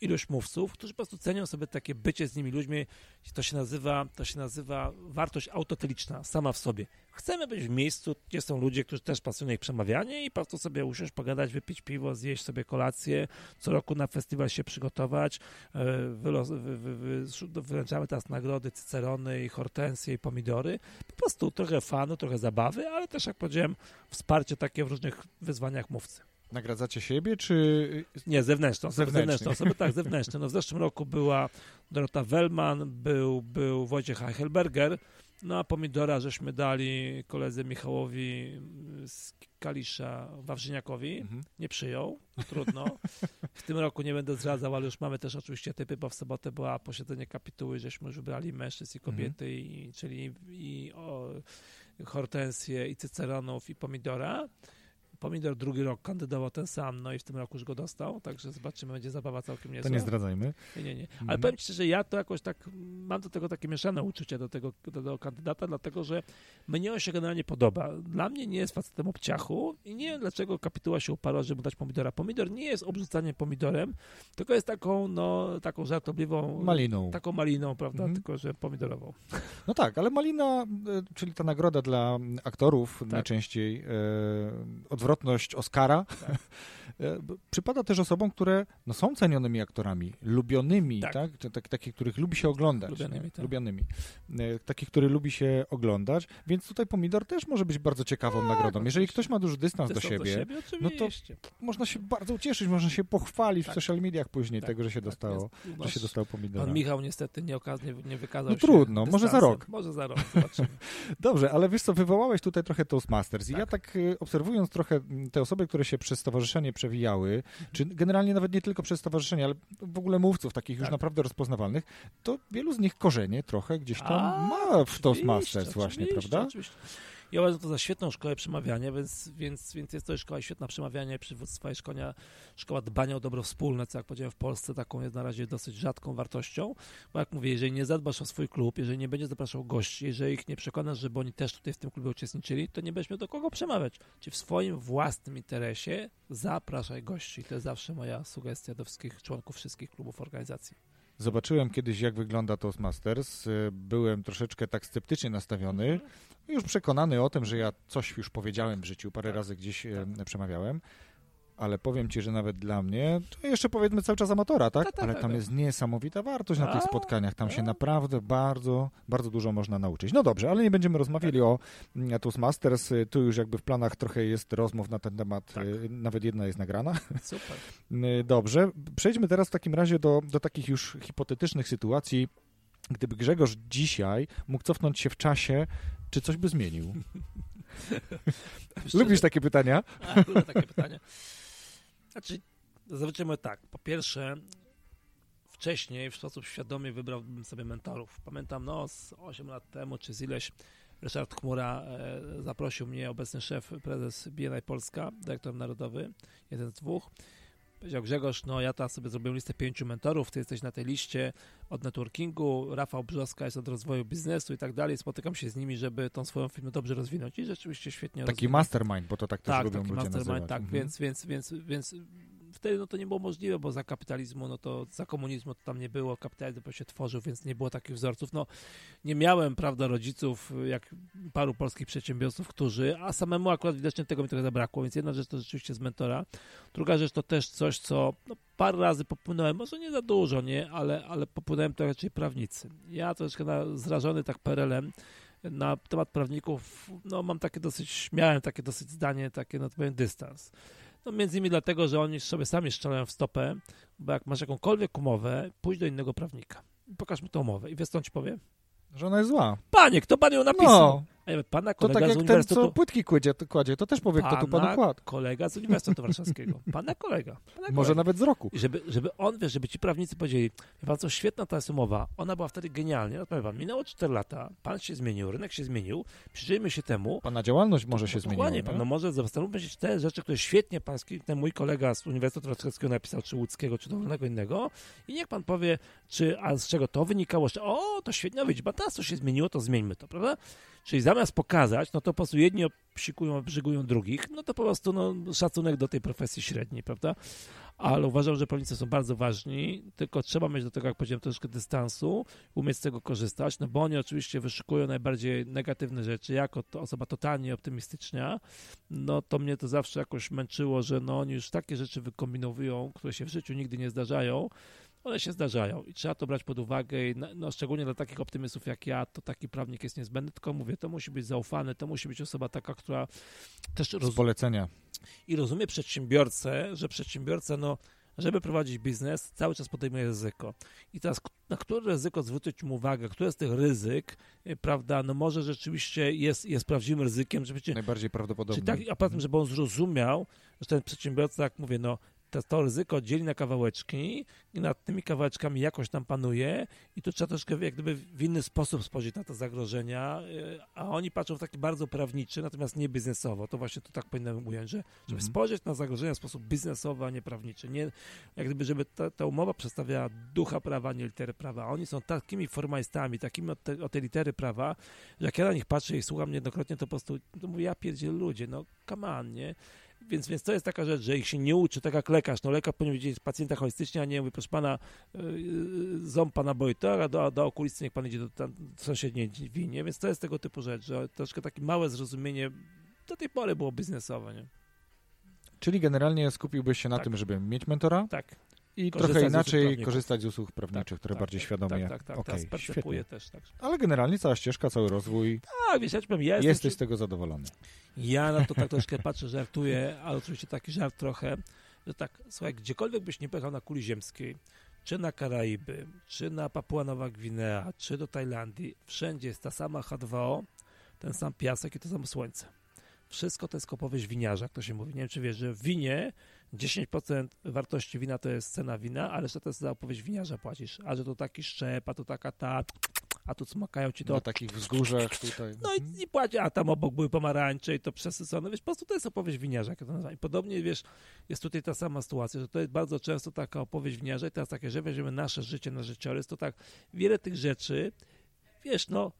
ilość mówców, którzy po prostu cenią sobie takie bycie z nimi ludźmi, to się nazywa, to się nazywa wartość autoteliczna, sama w sobie. Chcemy być w miejscu, gdzie są ludzie, którzy też pasjonują ich przemawianie i po prostu sobie usiąść, pogadać, wypić piwo, zjeść sobie kolację, co roku na festiwal się przygotować. E, Wylos, wy, wy, wy, wręczamy teraz nagrody cycerony i hortensje i pomidory. Po prostu trochę fanu, trochę zabawy, ale też, jak powiedziałem, wsparcie takie w różnych wyzwaniach mówcy. Nagradzacie siebie, czy Nie, zewnętrzne osoby, Zewnętrzne. osoby, tak, zewnętrzne. No w zeszłym roku była Dorota Wellman, był, był Wojciech Eichelberger, no a pomidora żeśmy dali koledze Michałowi z Kalisza Wawrzyniakowi, Mhm. nie przyjął, trudno. W tym roku nie będę zdradzał, ale już mamy też oczywiście typy, bo w sobotę była posiedzenie kapituły, żeśmy już wybrali mężczyzn i kobiety, i, czyli i o, hortensję, i cyceronów, i pomidora. Pomidor drugi rok kandydował ten sam, no i w tym roku już go dostał, także zobaczymy, będzie zabawa całkiem niezła. To nie zdradzajmy. Nie, nie, nie. Ale Mhm. powiem ci, że ja to jakoś tak, mam do tego takie mieszane uczucie do tego, do tego kandydata, dlatego że mnie on się generalnie podoba. Dla mnie nie jest facetem obciachu i nie wiem, dlaczego kapituła się uparła, żeby dać pomidora. Pomidor nie jest obrzucaniem pomidorem, tylko jest taką, no, taką żartobliwą... Maliną. Taką maliną, prawda, Mhm. tylko że pomidorową. No tak, ale Malina, e, czyli ta nagroda dla aktorów, Tak. najczęściej e, odwrotność Oscara, b- przypada też osobom, które no, są cenionymi aktorami, lubionymi, tak? Tak. tak? tak takich, których lubi się oglądać. Lubianymi, tak. Lubianymi. E, takich, które lubi się oglądać, więc tutaj Pomidor też może być bardzo ciekawą nagrodą. Jeżeli ktoś ma duży dystans do Dystans siebie, no to można się bardzo ucieszyć, można się pochwalić w Tak. social mediach później Tak, tego, że się tak, dostało, że się dostało Pomidora. Pan Michał niestety nie, okaz- nie, wykazał No się trudno, może za dystansem. rok. Może za rok, zobaczymy. Dobrze, ale wiesz co, wywołałeś tutaj trochę Toastmasters i Tak. ja tak y, obserwując trochę mm, te osoby, które się przez stowarzyszenie przewijały, czy generalnie nawet nie tylko przez stowarzyszenie, ale w ogóle mówców takich już Tak. naprawdę rozpoznawalnych, to wielu z nich korzenie trochę gdzieś tam A, ma w Toastmasters właśnie, prawda? Oczywiście. Ja uważam to za świetną szkołę przemawiania, więc, więc, więc jest to szkoła świetna przemawiania, przywództwa i szkoła, szkoła dbania o dobro wspólne, co jak powiedziałem w Polsce taką jest na razie dosyć rzadką wartością, bo jak mówię, jeżeli nie zadbasz o swój klub, jeżeli nie będziesz zapraszał gości, jeżeli ich nie przekonasz, żeby oni też tutaj w tym klubie uczestniczyli, to nie będziesz miał do kogo przemawiać. Czy w swoim własnym interesie zapraszaj gości. To jest zawsze moja sugestia do wszystkich członków wszystkich klubów organizacji. Zobaczyłem kiedyś, jak wygląda Toastmasters. y, Byłem troszeczkę tak sceptycznie nastawiony, już przekonany o tym, że ja coś już powiedziałem w życiu, parę Tak. razy gdzieś przemawiałem. Ale powiem ci, że nawet dla mnie, to jeszcze powiedzmy cały czas amatora, tak? Tak, tak, Ale tak, tam tak. jest niesamowita wartość na tych spotkaniach. Tam się a. naprawdę bardzo, bardzo dużo można nauczyć. No dobrze, ale nie będziemy rozmawiali o mm, Toastmasters. Tu już jakby w planach trochę jest rozmów na ten temat. Tak. y, Nawet jedna jest nagrana. Super. Y, Dobrze, przejdźmy teraz w takim razie do, do takich już hipotetycznych sytuacji. Gdyby Grzegorz dzisiaj mógł cofnąć się w czasie, czy coś by zmienił? Lubisz takie pytania? A, lubię takie pytania. Znaczy, zazwyczaj mówię tak. Po pierwsze, wcześniej w sposób świadomy wybrałbym sobie mentorów. Pamiętam, no, z 8 lat temu, czy z ileś, Ryszard Chmura e, zaprosił mnie, obecny szef, prezes BNI Polska, dyrektor narodowy, jeden z dwóch. Powiedział Grzegorz, no ja teraz sobie zrobiłem listę pięciu mentorów, ty jesteś na tej liście od networkingu, Rafał Brzoska jest od rozwoju biznesu i tak dalej. Spotykam się z nimi, żeby tą swoją firmę dobrze rozwinąć i rzeczywiście świetnie Taki rozwinąć. mastermind, bo to tak też Tak, lubią taki ludzie mastermind, nazywać. tak, Mhm. więc, więc, więc, więc wtedy no to nie było możliwe, bo za kapitalizmu, no to za komunizmu to tam nie było, kapitalizm dopiero się tworzył, więc nie było takich wzorców. No nie miałem, prawda, rodziców, jak paru polskich przedsiębiorców, którzy, a samemu akurat widocznie tego mi trochę zabrakło, więc jedna rzecz to rzeczywiście z mentora, druga rzecz to też coś, co no, parę razy popłynąłem, może nie za dużo, nie, ale, ale popłynąłem to raczej prawnicy. Ja troszeczkę na, zrażony tak PRL-em, na temat prawników, no mam takie dosyć, miałem takie dosyć zdanie, takie no to powiem dystans. No między innymi dlatego, że oni sobie sami strzelają w stopę, bo jak masz jakąkolwiek umowę, pójdź do innego prawnika. Pokaż mu tę umowę i wiesz co on ci powie? Że ona jest zła. Panie, kto pan ją napisał? No, Pana to kolega tak z jak ten, Uniwersytetu... co płitki kładzie, to, kładzie, to też powie, kto tu panu Pana kładł. kolega z Uniwersytetu Warszawskiego. Pana kolega. Pana Może kolega. nawet z roku. I żeby, żeby on, wiesz, żeby ci prawnicy powiedzieli, wie pan co, świetna ta jest umowa, ona była wtedy genialnie, no powiem wam, minęło 4 lata, pan się zmienił, rynek się zmienił, przyjrzyjmy się temu, Pana działalność może się zmieniła. Dokładnie, pan, no może zastanówmy się, czy te rzeczy, które świetnie pan, ten mój kolega z Uniwersytetu Warszawskiego napisał, czy łódzkiego, czy dowolnego innego i niech pan powie, czy, a z czego to wynikało, że o, to świetnie, widzi pan, teraz to się zmieniło, to zmieńmy to, prawda? Czyli zamiast pokazać, no to po prostu jedni psikują, obrzygują drugich, no to po prostu no, szacunek do tej profesji średniej, prawda? Ale uważam, że prawnicy są bardzo ważni, tylko trzeba mieć do tego, jak powiedziałem, troszkę dystansu, umieć z tego korzystać, no bo oni oczywiście wyszukują najbardziej negatywne rzeczy. Jako to osoba totalnie optymistyczna, no to mnie to zawsze jakoś męczyło, że no oni już takie rzeczy wykombinowują, które się w życiu nigdy nie zdarzają, one się zdarzają i trzeba to brać pod uwagę i no, szczególnie dla takich optymistów jak ja, to taki prawnik jest niezbędny, tylko mówię, to musi być zaufany, to musi być osoba taka, która też Z roz, polecenia. i rozumie przedsiębiorcę, że przedsiębiorca, no, żeby prowadzić biznes, cały czas podejmuje ryzyko. I teraz, na które ryzyko zwrócić mu uwagę, które z tych ryzyk, y, prawda, no może rzeczywiście jest, jest prawdziwym ryzykiem, że przecież, Najbardziej prawdopodobne. czy tak, a poza tym, żeby on zrozumiał, że ten przedsiębiorca, jak mówię, no, to, to ryzyko dzieli na kawałeczki i nad tymi kawałeczkami jakoś tam panuje i tu trzeba troszkę jak gdyby w inny sposób spojrzeć na te zagrożenia, y, a oni patrzą w taki bardzo prawniczy, natomiast nie biznesowo. To właśnie to tak powinienem ująć, że żeby Mhm. spojrzeć na zagrożenia w sposób biznesowy, a nie prawniczy. Nie, jak gdyby, żeby ta, ta umowa przedstawiała ducha prawa, a nie litery prawa. A Oni są takimi formalistami, takimi od, te, od tej litery prawa, że jak ja na nich patrzę i słucham niejednokrotnie, to po prostu to mówię, ja pierdzielę ludzie, no come on, nie? Więc, więc to jest taka rzecz, że ich się nie uczy, tak jak lekarz. No lekarz powinien wiedzieć pacjenta holistycznie, a nie mówi, proszę pana, yy, ząb pana boi, to, a do, do okulisty niech pan idzie do, tam, sąsiedniej winie. Więc to jest tego typu rzecz, że troszkę takie małe zrozumienie do tej pory było biznesowe, nie? Czyli generalnie skupiłbyś się na Tak. tym, żeby mieć mentora Tak. I trochę z inaczej prawników. korzystać z usług prawniczych, które tak, bardziej tak, świadomie. Tak, tak, tak. Percepuję świetnie. też, tak. Ale generalnie cała ścieżka, cały rozwój, Tak, wiesz, ja powiem, ja jestem jesteś z tego zadowolony. Ja na to tak troszkę patrzę, żartuję, ale oczywiście taki żart trochę, że tak, słuchaj, gdziekolwiek byś nie pojechał na kuli ziemskiej, czy na Karaiby, czy na Papua Nowa Gwinea, czy do Tajlandii, wszędzie jest ta sama H2O, ten sam piasek i to samo słońce. Wszystko to jest kopowieść winiarza, jak to się mówi. Nie wiem, czy wiesz, że w winie 10% wartości wina to jest cena wina, ale reszta to jest za opowieść winiarza płacisz. A że to taki szczep, a to taka ta, a tu smakają ci to Na takich wzgórzach tutaj. no i, i płaci, a tam obok były pomarańcze i to przesycone, wiesz, po prostu to jest opowieść winiarza, jak ja to nazywam. I podobnie, wiesz, jest tutaj ta sama sytuacja, że to jest bardzo często taka opowieść winiarza i teraz takie, że weźmiemy nasze życie na życiorys, to tak, wiele tych rzeczy, wiesz, no,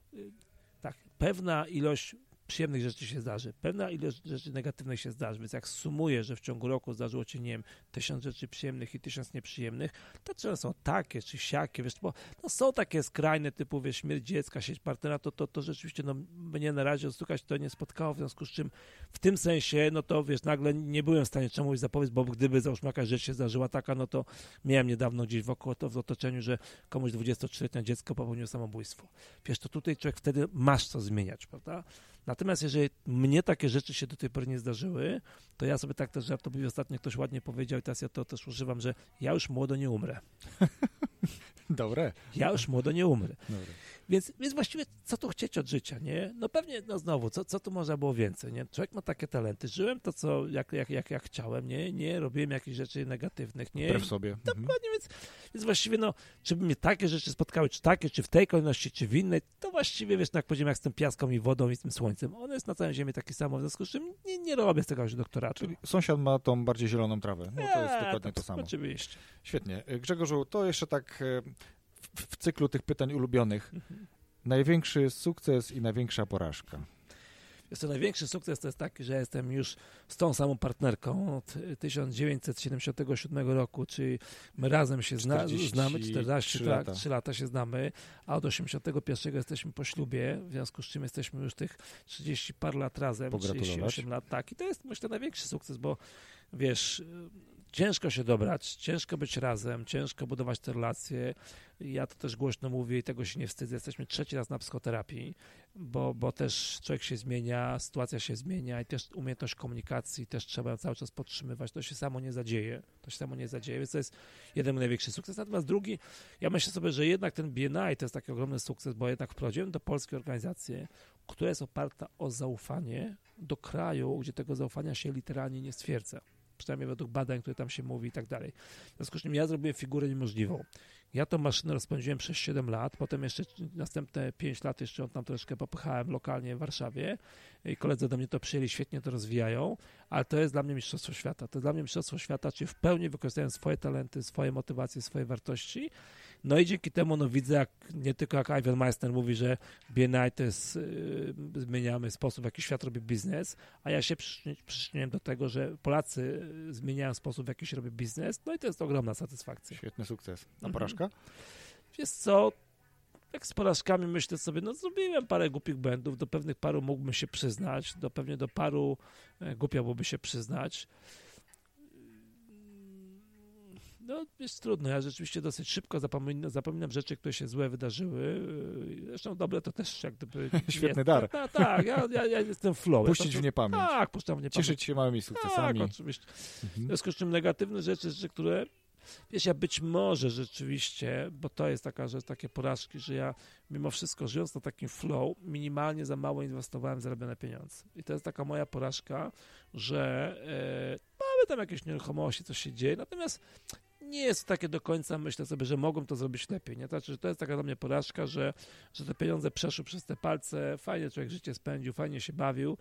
tak, pewna ilość przyjemnych rzeczy się zdarzy, pewna ilość rzeczy negatywnych się zdarzy, więc jak sumuję, że w ciągu roku zdarzyło ci, nie wiem, tysiąc rzeczy przyjemnych i tysiąc nieprzyjemnych, to często są takie czy siakie, wiesz, bo no, są takie skrajne typu, wiesz, śmierć dziecka, sieć partnera, to, to, to rzeczywiście, no, mnie na razie odstukać to nie spotkało, w związku z czym w tym sensie, no to wiesz, nagle nie byłem w stanie czemuś zapowiedzieć, bo gdyby załóżmy jakaś rzecz się zdarzyła taka, no to miałem niedawno gdzieś wokół to w otoczeniu, że komuś 23-letnie dziecko popełniło samobójstwo. Wiesz, to tutaj człowiek wtedy masz co zmieniać, prawda? Natomiast jeżeli mnie takie rzeczy się do tej pory nie zdarzyły, to ja sobie tak też żartobliwie ostatnio ktoś ładnie powiedział i teraz ja to też używam, że ja już młodo nie umrę. Dobre. Ja już młodo nie umrę. Dobre. Więc, więc właściwie co tu chcieć od życia, nie? No pewnie, no znowu, co, co tu można było więcej, nie? Człowiek ma takie talenty. Żyłem to, co, jak, jak, jak, jak chciałem, nie? Nie robiłem jakichś rzeczy negatywnych, nie? Wbrew sobie. Mhm. Dokładnie, więc, więc właściwie, no, czy by mnie takie rzeczy spotkały, czy takie, czy w tej kolejności, czy w innej, to właściwie, wiesz, no, jak powiedziałem, jak z tym piaską i wodą i z tym słońcem, ono jest na całej ziemi taki samo, w związku z czym nie, nie robię z tego już doktoratu. Czyli sąsiad ma tą bardziej zieloną trawę. No to jest Eee, dokładnie to samo. Oczywiście. Świetnie. Grzegorzu, to jeszcze tak e, w, cyklu tych pytań ulubionych. Mhm. Największy sukces i największa porażka. Jest to największy sukces, to jest taki, że jestem już z tą samą partnerką od 1977 roku, czyli my razem się zna, 43 znamy, 14, tak, lata. 3 lata się znamy, a od 81 jesteśmy po ślubie, w związku z czym jesteśmy już tych 30 par lat razem, Pogratulować. 38 lat, tak, i to jest myślę największy sukces, bo wiesz, ciężko się dobrać, ciężko być razem, ciężko budować te relacje. Ja to też głośno mówię i tego się nie wstydzę. Jesteśmy trzeci raz na psychoterapii, bo, bo też człowiek się zmienia, sytuacja się zmienia i też umiejętność komunikacji też trzeba ją cały czas podtrzymywać. To się samo nie zadzieje. To się samo nie zadzieje, więc to jest jeden największy sukces. Natomiast drugi, ja myślę sobie, że jednak ten BNI to jest taki ogromny sukces, bo jednak wprowadziłem do polskiej organizacji, która jest oparta o zaufanie do kraju, gdzie tego zaufania się literalnie nie stwierdza przynajmniej według badań, które tam się mówi i tak dalej. W związku z czym ja zrobiłem figurę niemożliwą. Ja tą maszynę rozpędziłem przez 7 lat, potem jeszcze następne 5 lat jeszcze tam troszkę popychałem lokalnie w Warszawie i koledzy do mnie to przyjęli, świetnie to rozwijają, ale to jest dla mnie mistrzostwo świata. To jest dla mnie mistrzostwo świata, czyli w pełni wykorzystają swoje talenty, swoje motywacje, swoje wartości. No i dzięki temu no, widzę, jak, nie tylko jak Ivan Meister mówi, że BNI to jest, yy, zmieniamy sposób, w jaki świat robi biznes, a ja się przyczyni- przyczyniłem do tego, że Polacy yy, zmieniają sposób, w jaki się robi biznes, no i to jest ogromna satysfakcja. Świetny sukces. A Mhm. porażka? Wiesz co, jak z porażkami myślę sobie, no zrobiłem parę głupich błędów, do pewnych paru mógłbym się przyznać, do pewnie do paru e, głupio byłoby się przyznać. No, jest trudno. Ja rzeczywiście dosyć szybko zapominam, zapominam rzeczy, które się złe wydarzyły. Yy, Zresztą dobre to też jak gdyby... Świetny jest. dar. Tak, tak, ja, ja, ja jestem w flow. Puścić ja w niepamięć. Tak, puszczam w niepamięć. Cieszyć się małymi sukcesami. Tak, oczywiście. W Mhm. związku z czym negatywne rzeczy, rzeczy, które wiesz, ja być może rzeczywiście, bo to jest taka rzecz, takie porażki, że ja mimo wszystko żyjąc na takim flow, minimalnie za mało inwestowałem w zarobione pieniądze. I to jest taka moja porażka, że e, mamy tam jakieś nieruchomości, coś się dzieje, natomiast nie jest takie do końca, myślę sobie, że mogłem to zrobić lepiej, nie? Znaczy, że to jest taka dla mnie porażka, że, że te pieniądze przeszły przez te palce, fajnie człowiek życie spędził, fajnie się bawił,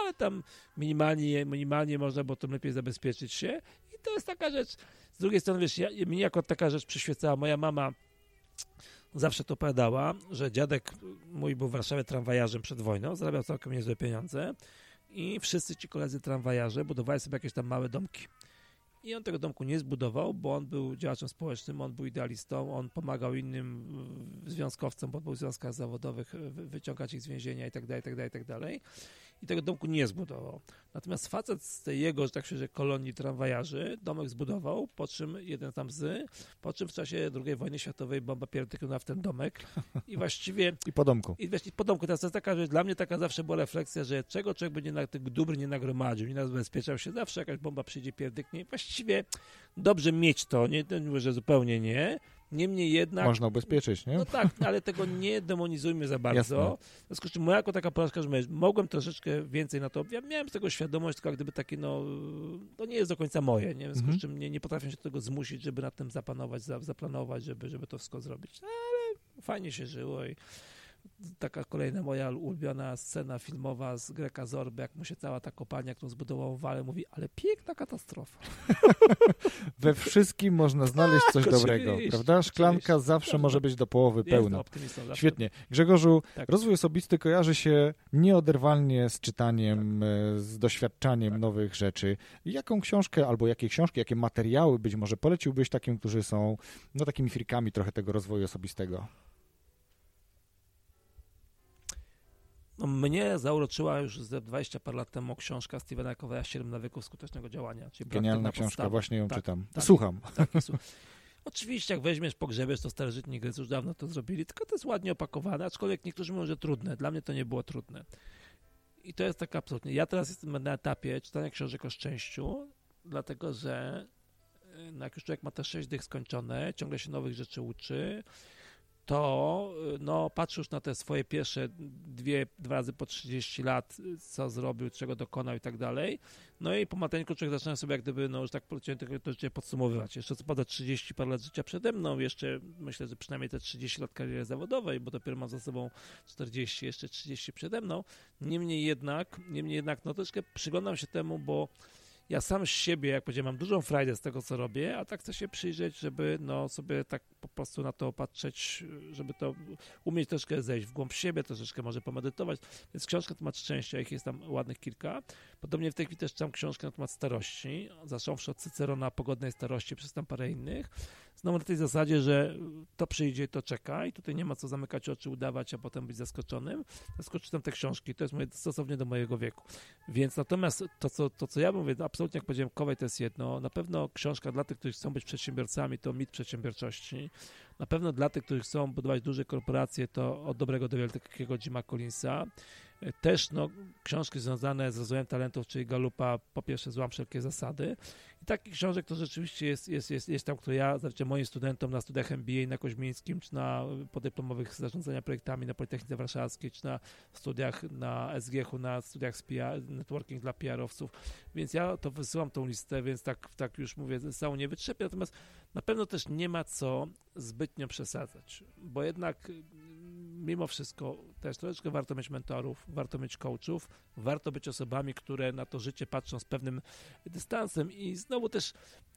ale tam minimalnie, minimalnie można było tym lepiej zabezpieczyć się i to jest taka rzecz, z drugiej strony, wiesz, ja, mnie jako taka rzecz przyświecała, moja mama zawsze to opowiadała, że dziadek mój był w Warszawie tramwajarzem przed wojną, zarabiał całkiem niezłe pieniądze i wszyscy ci koledzy tramwajarze budowali sobie jakieś tam małe domki. I on tego domku nie zbudował, bo on był działaczem społecznym, on był idealistą, on pomagał innym związkowcom, bo był w związkach zawodowych, wyciągać ich z więzienia i tak dalej, i tego domku nie zbudował. Natomiast facet z tej jego, że tak się że kolonii tramwajarzy domek zbudował, po czym jeden tam z, po czym w czasie II wojny światowej bomba pierdyknęła w ten domek i właściwie... I po domku. I właśnie po domku. Teraz to jest taka, że dla mnie taka zawsze była refleksja, że czego człowiek będzie na tych dóbr nie nagromadził, nie zabezpieczał się, zawsze jakaś bomba przyjdzie, pierdyknie. Właściwie dobrze mieć to, nie, nie mówię, że zupełnie nie, Niemniej jednak... Można ubezpieczyć, nie? No tak, ale tego nie demonizujmy za bardzo. W związku z czym moja jako taka porażka, że mogłem troszeczkę więcej na to, ja miałem z tego świadomość, tylko jak gdyby takie, no, to nie jest do końca moje, nie? W związku z mhm. czym nie, nie potrafię się do tego zmusić, żeby nad tym zapanować, zaplanować, żeby, żeby to wszystko zrobić. No, ale fajnie się żyło i taka kolejna moja ulubiona scena filmowa z Greka Zorby, jak mu się cała ta kopalnia, którą zbudował Wale, mówi, ale piękna katastrofa. We wszystkim można znaleźć coś tak, dobrego, prawda? Szklanka zawsze może być do połowy pełna. Świetnie. Grzegorzu, tak. rozwój osobisty kojarzy się nieoderwalnie z czytaniem, tak. E, z doświadczaniem tak. nowych rzeczy. Jaką książkę albo jakie książki, jakie materiały być może poleciłbyś takim, którzy są no takimi frikami trochę tego rozwoju osobistego? No, mnie zauroczyła już ze 20 par lat temu książka Stevena Coveya Siedem nawyków skutecznego działania. Czyli Genialna książka, podstawa. właśnie ją tak, czytam. Tak, Słucham. Tak, Oczywiście, jak weźmiesz, pogrzebiesz, to starożytni Grecy już dawno to zrobili, tylko to jest ładnie opakowane, aczkolwiek niektórzy mówią, że trudne. Dla mnie to nie było trudne. I to jest tak absolutnie. Ja teraz jestem na etapie czytania książek o szczęściu, dlatego że e, no jak już człowiek ma te sześć dych skończone, ciągle się nowych rzeczy uczy, to no, patrzysz na te swoje pierwsze dwie, dwa razy po 30 lat, co zrobił, czego dokonał i tak dalej. No i po mateńku człowiek zaczyna sobie jak gdyby, no już tak poleciałem to życie podsumowywać. Jeszcze co pada 30 parę lat życia przede mną, jeszcze myślę, że przynajmniej te 30 lat kariery zawodowej, bo dopiero mam za sobą 40, jeszcze 30 przede mną. Niemniej jednak, niemniej jednak, no troszkę przyglądam się temu, bo ja sam z siebie, jak powiedziałem, mam dużą frajdę z tego, co robię, a tak chcę się przyjrzeć, żeby no, sobie tak po prostu na to patrzeć, żeby to umieć troszkę zejść w głąb siebie, troszeczkę może pomedytować. Więc książka na temat szczęścia, ich jest tam ładnych kilka. Podobnie w tej chwili też czytam książkę na temat starości, zacząwszy od Cycerona Pogodnej Starości, przez tam parę innych. Znowu na tej zasadzie, że to przyjdzie, to czeka i tutaj nie ma co zamykać oczy, udawać, a potem być zaskoczonym. Zaskoczy tam te książki, to jest moje, stosownie do mojego wieku. Więc natomiast to, co, to, co ja mówię, absolutnie jak powiedziałem, Kowej to jest jedno. Na pewno książka dla tych, którzy chcą być przedsiębiorcami, to mit przedsiębiorczości. Na pewno dla tych, którzy chcą budować duże korporacje, to od dobrego do wielkiego Jima Collinsa. Też no, książki związane z rozwojem talentów, czyli Galupa, po pierwsze złam wszelkie zasady. I takich książek to rzeczywiście jest, jest, jest, jest tam, które ja znaczy moim studentom na studiach MBA na Koźmińskim, czy na podyplomowych zarządzania projektami na Politechnice Warszawskiej, czy na studiach na SGH-u, na studiach z PR, networking dla PR-owców. Więc ja to wysyłam tą listę, więc tak, tak już mówię, całą nie wytrzepię. Natomiast na pewno też nie ma co zbytnio przesadzać, bo jednak mimo wszystko też troszeczkę warto mieć mentorów, warto mieć coachów, warto być osobami, które na to życie patrzą z pewnym dystansem i znowu też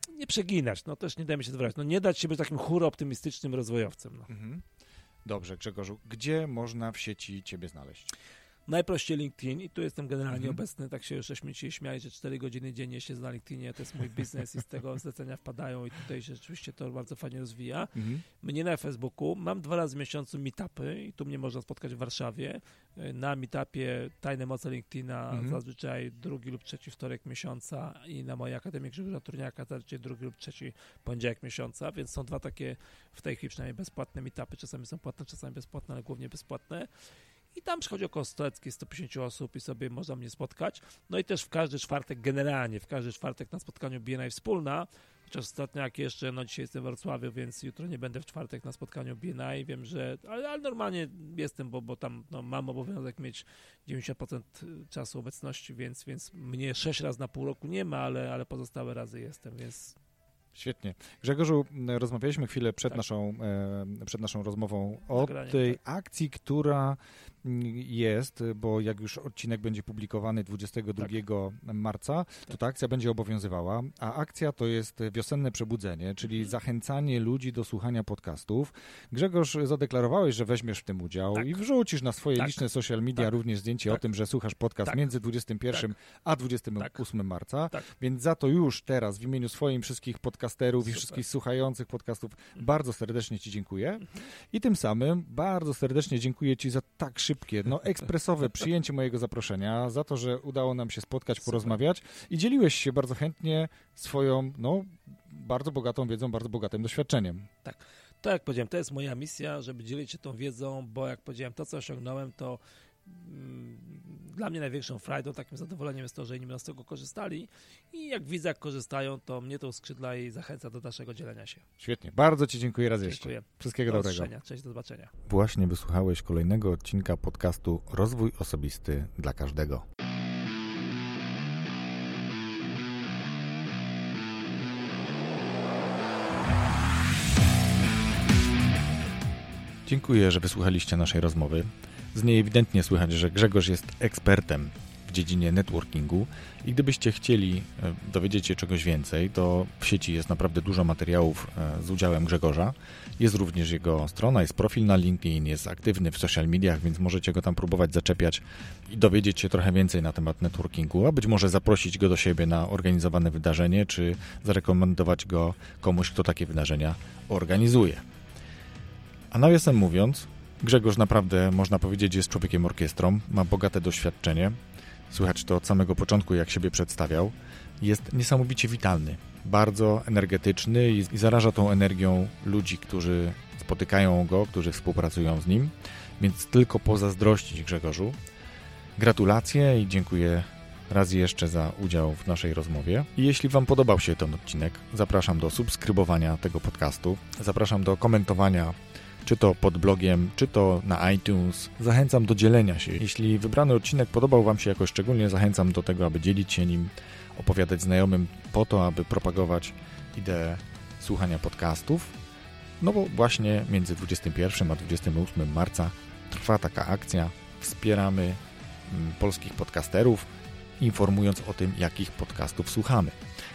nie przeginać, no też nie dajmy się zwracać, no nie dać się być takim hura optymistycznym rozwojowcem. No. Mhm. Dobrze, Grzegorzu, gdzie można w sieci Ciebie znaleźć? Najprościej LinkedIn i tu jestem generalnie mhm. obecny, tak się już śmieci śmiali, że 4 godziny dziennie się na LinkedInie, to jest mój biznes i z tego zlecenia wpadają i tutaj się rzeczywiście to bardzo fajnie rozwija. Mhm. Mnie na Facebooku, mam dwa razy w miesiącu meetupy i tu mnie można spotkać w Warszawie. Na meetupie Tajne Moce LinkedIna mhm. zazwyczaj drugi lub trzeci wtorek miesiąca i na mojej Akademii Grzegorza Turniaka zazwyczaj drugi lub trzeci poniedziałek miesiąca, więc są dwa takie w tej chwili przynajmniej bezpłatne meetupy, czasami są płatne, czasami bezpłatne, ale głównie bezpłatne. I tam przychodzi około 100, 150 osób i sobie można mnie spotkać. No i też w każdy czwartek, generalnie w każdy czwartek na spotkaniu BNI Wspólna, Chociaż ostatnio jak jeszcze, no dzisiaj jestem w Wrocławiu, więc jutro nie będę w czwartek na spotkaniu BNI. Wiem, że, ale, ale normalnie jestem, bo, bo tam no, mam obowiązek mieć 90% czasu obecności, więc, więc mnie 6 razy na pół roku nie ma, ale, ale pozostałe razy jestem, więc Świetnie. Grzegorzu, rozmawialiśmy chwilę przed, tak. naszą, e, przed naszą rozmową o tej tak. akcji, która jest, bo jak już odcinek będzie publikowany 22 tak. marca, to ta akcja będzie obowiązywała, a akcja to jest wiosenne przebudzenie, czyli mhm. zachęcanie ludzi do słuchania podcastów. Grzegorz, zadeklarowałeś, że weźmiesz w tym udział tak. i wrzucisz na swoje tak. liczne social media tak. również zdjęcie o tak. tym, że słuchasz podcast tak. między 21 a 28 marca, więc za to już teraz w imieniu swoim wszystkich podcasterów Super. i wszystkich słuchających podcastów mhm. bardzo serdecznie Ci dziękuję mhm. i tym samym bardzo serdecznie dziękuję Ci za tak szybko szybkie, no ekspresowe przyjęcie mojego zaproszenia, za to, że udało nam się spotkać, porozmawiać i dzieliłeś się bardzo chętnie swoją, no, bardzo bogatą wiedzą, bardzo bogatym doświadczeniem. Tak. Tak jak powiedziałem, to jest moja misja, żeby dzielić się tą wiedzą, bo jak powiedziałem, to co osiągnąłem, to Mm, dla mnie największą frajdą, takim zadowoleniem jest to, że inni będą z tego korzystali i jak widzę, jak korzystają, to mnie to uskrzydla i zachęca do dalszego dzielenia się. Świetnie. Bardzo Ci dziękuję raz jeszcze. Dziękuję. Wszystkiego do dobrego. Cześć, do zobaczenia. Właśnie wysłuchałeś kolejnego odcinka podcastu Rozwój Osobisty dla Każdego. Dziękuję, że wysłuchaliście naszej rozmowy. Z niej ewidentnie słychać, że Grzegorz jest ekspertem w dziedzinie networkingu i gdybyście chcieli e, dowiedzieć się czegoś więcej, to w sieci jest naprawdę dużo materiałów e, z udziałem Grzegorza. Jest również jego strona, jest profil na LinkedIn, jest aktywny w social mediach, więc możecie go tam próbować zaczepiać i dowiedzieć się trochę więcej na temat networkingu, a być może zaprosić go do siebie na organizowane wydarzenie, czy zarekomendować go komuś, kto takie wydarzenia organizuje. A nawiasem mówiąc, Grzegorz naprawdę, można powiedzieć, jest człowiekiem orkiestrą, ma bogate doświadczenie. Słychać to od samego początku, jak siebie przedstawiał. Jest niesamowicie witalny, bardzo energetyczny i, zaraża tą energią ludzi, którzy spotykają go, którzy współpracują z nim. Więc tylko pozazdrościć Grzegorzu. Gratulacje i dziękuję raz jeszcze za udział w naszej rozmowie. I jeśli Wam podobał się ten odcinek, zapraszam do subskrybowania tego podcastu, zapraszam do komentowania czy to pod blogiem, czy to na iTunes. Zachęcam do dzielenia się. Jeśli wybrany odcinek podobał Wam się jakoś szczególnie, zachęcam do tego, aby dzielić się nim, opowiadać znajomym po to, aby propagować ideę słuchania podcastów. No bo właśnie między 21 a 28 marca trwa taka akcja. Wspieramy mm, polskich podcasterów, informując o tym, jakich podcastów słuchamy.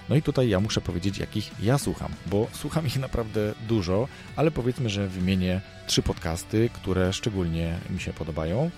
No i tutaj ja muszę powiedzieć, jakich ja słucham, bo słucham ich naprawdę dużo, ale powiedzmy, że wymienię trzy podcasty, które szczególnie mi się podobają.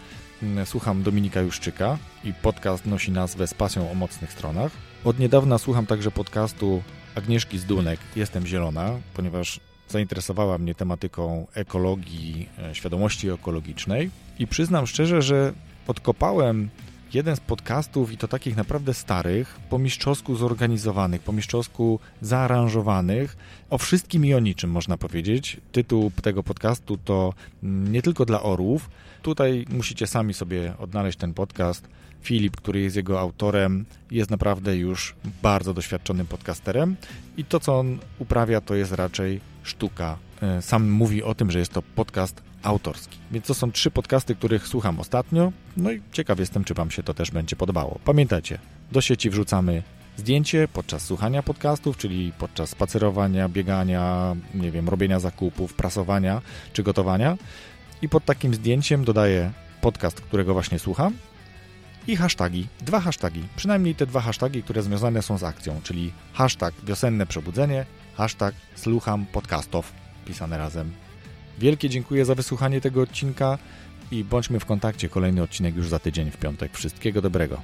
Mm, słucham Dominika Juszczyka i podcast nosi nazwę Z pasją o mocnych stronach. Od niedawna słucham także podcastu Agnieszki Zdunek Jestem Zielona, ponieważ zainteresowała mnie tematyką ekologii, e, świadomości ekologicznej i przyznam szczerze, że odkopałem jeden z podcastów i to takich naprawdę starych, po mistrzowsku zorganizowanych, po mistrzowsku zaaranżowanych, o wszystkim i o niczym można powiedzieć. Tytuł tego podcastu to nie tylko dla orłów. Tutaj musicie sami sobie odnaleźć ten podcast. Filip, który jest jego autorem, jest naprawdę już bardzo doświadczonym podcasterem i to, co on uprawia, to jest raczej sztuka. E, sam mówi o tym, że jest to podcast autorski. Więc to są trzy podcasty, których słucham ostatnio. No i ciekaw jestem, czy Wam się to też będzie podobało. Pamiętajcie, do sieci wrzucamy zdjęcie podczas słuchania podcastów, czyli podczas spacerowania, biegania, nie wiem, robienia zakupów, prasowania czy gotowania. I pod takim zdjęciem dodaję podcast, którego właśnie słucham i hasztagi. Dwa hasztagi. Przynajmniej te dwa hasztagi, które związane są z akcją, czyli hashtag wiosenne przebudzenie, hashtag słucham podcastów, pisane razem Wielkie dziękuję za wysłuchanie tego odcinka i bądźmy w kontakcie. Kolejny odcinek już za tydzień w piątek. Wszystkiego dobrego.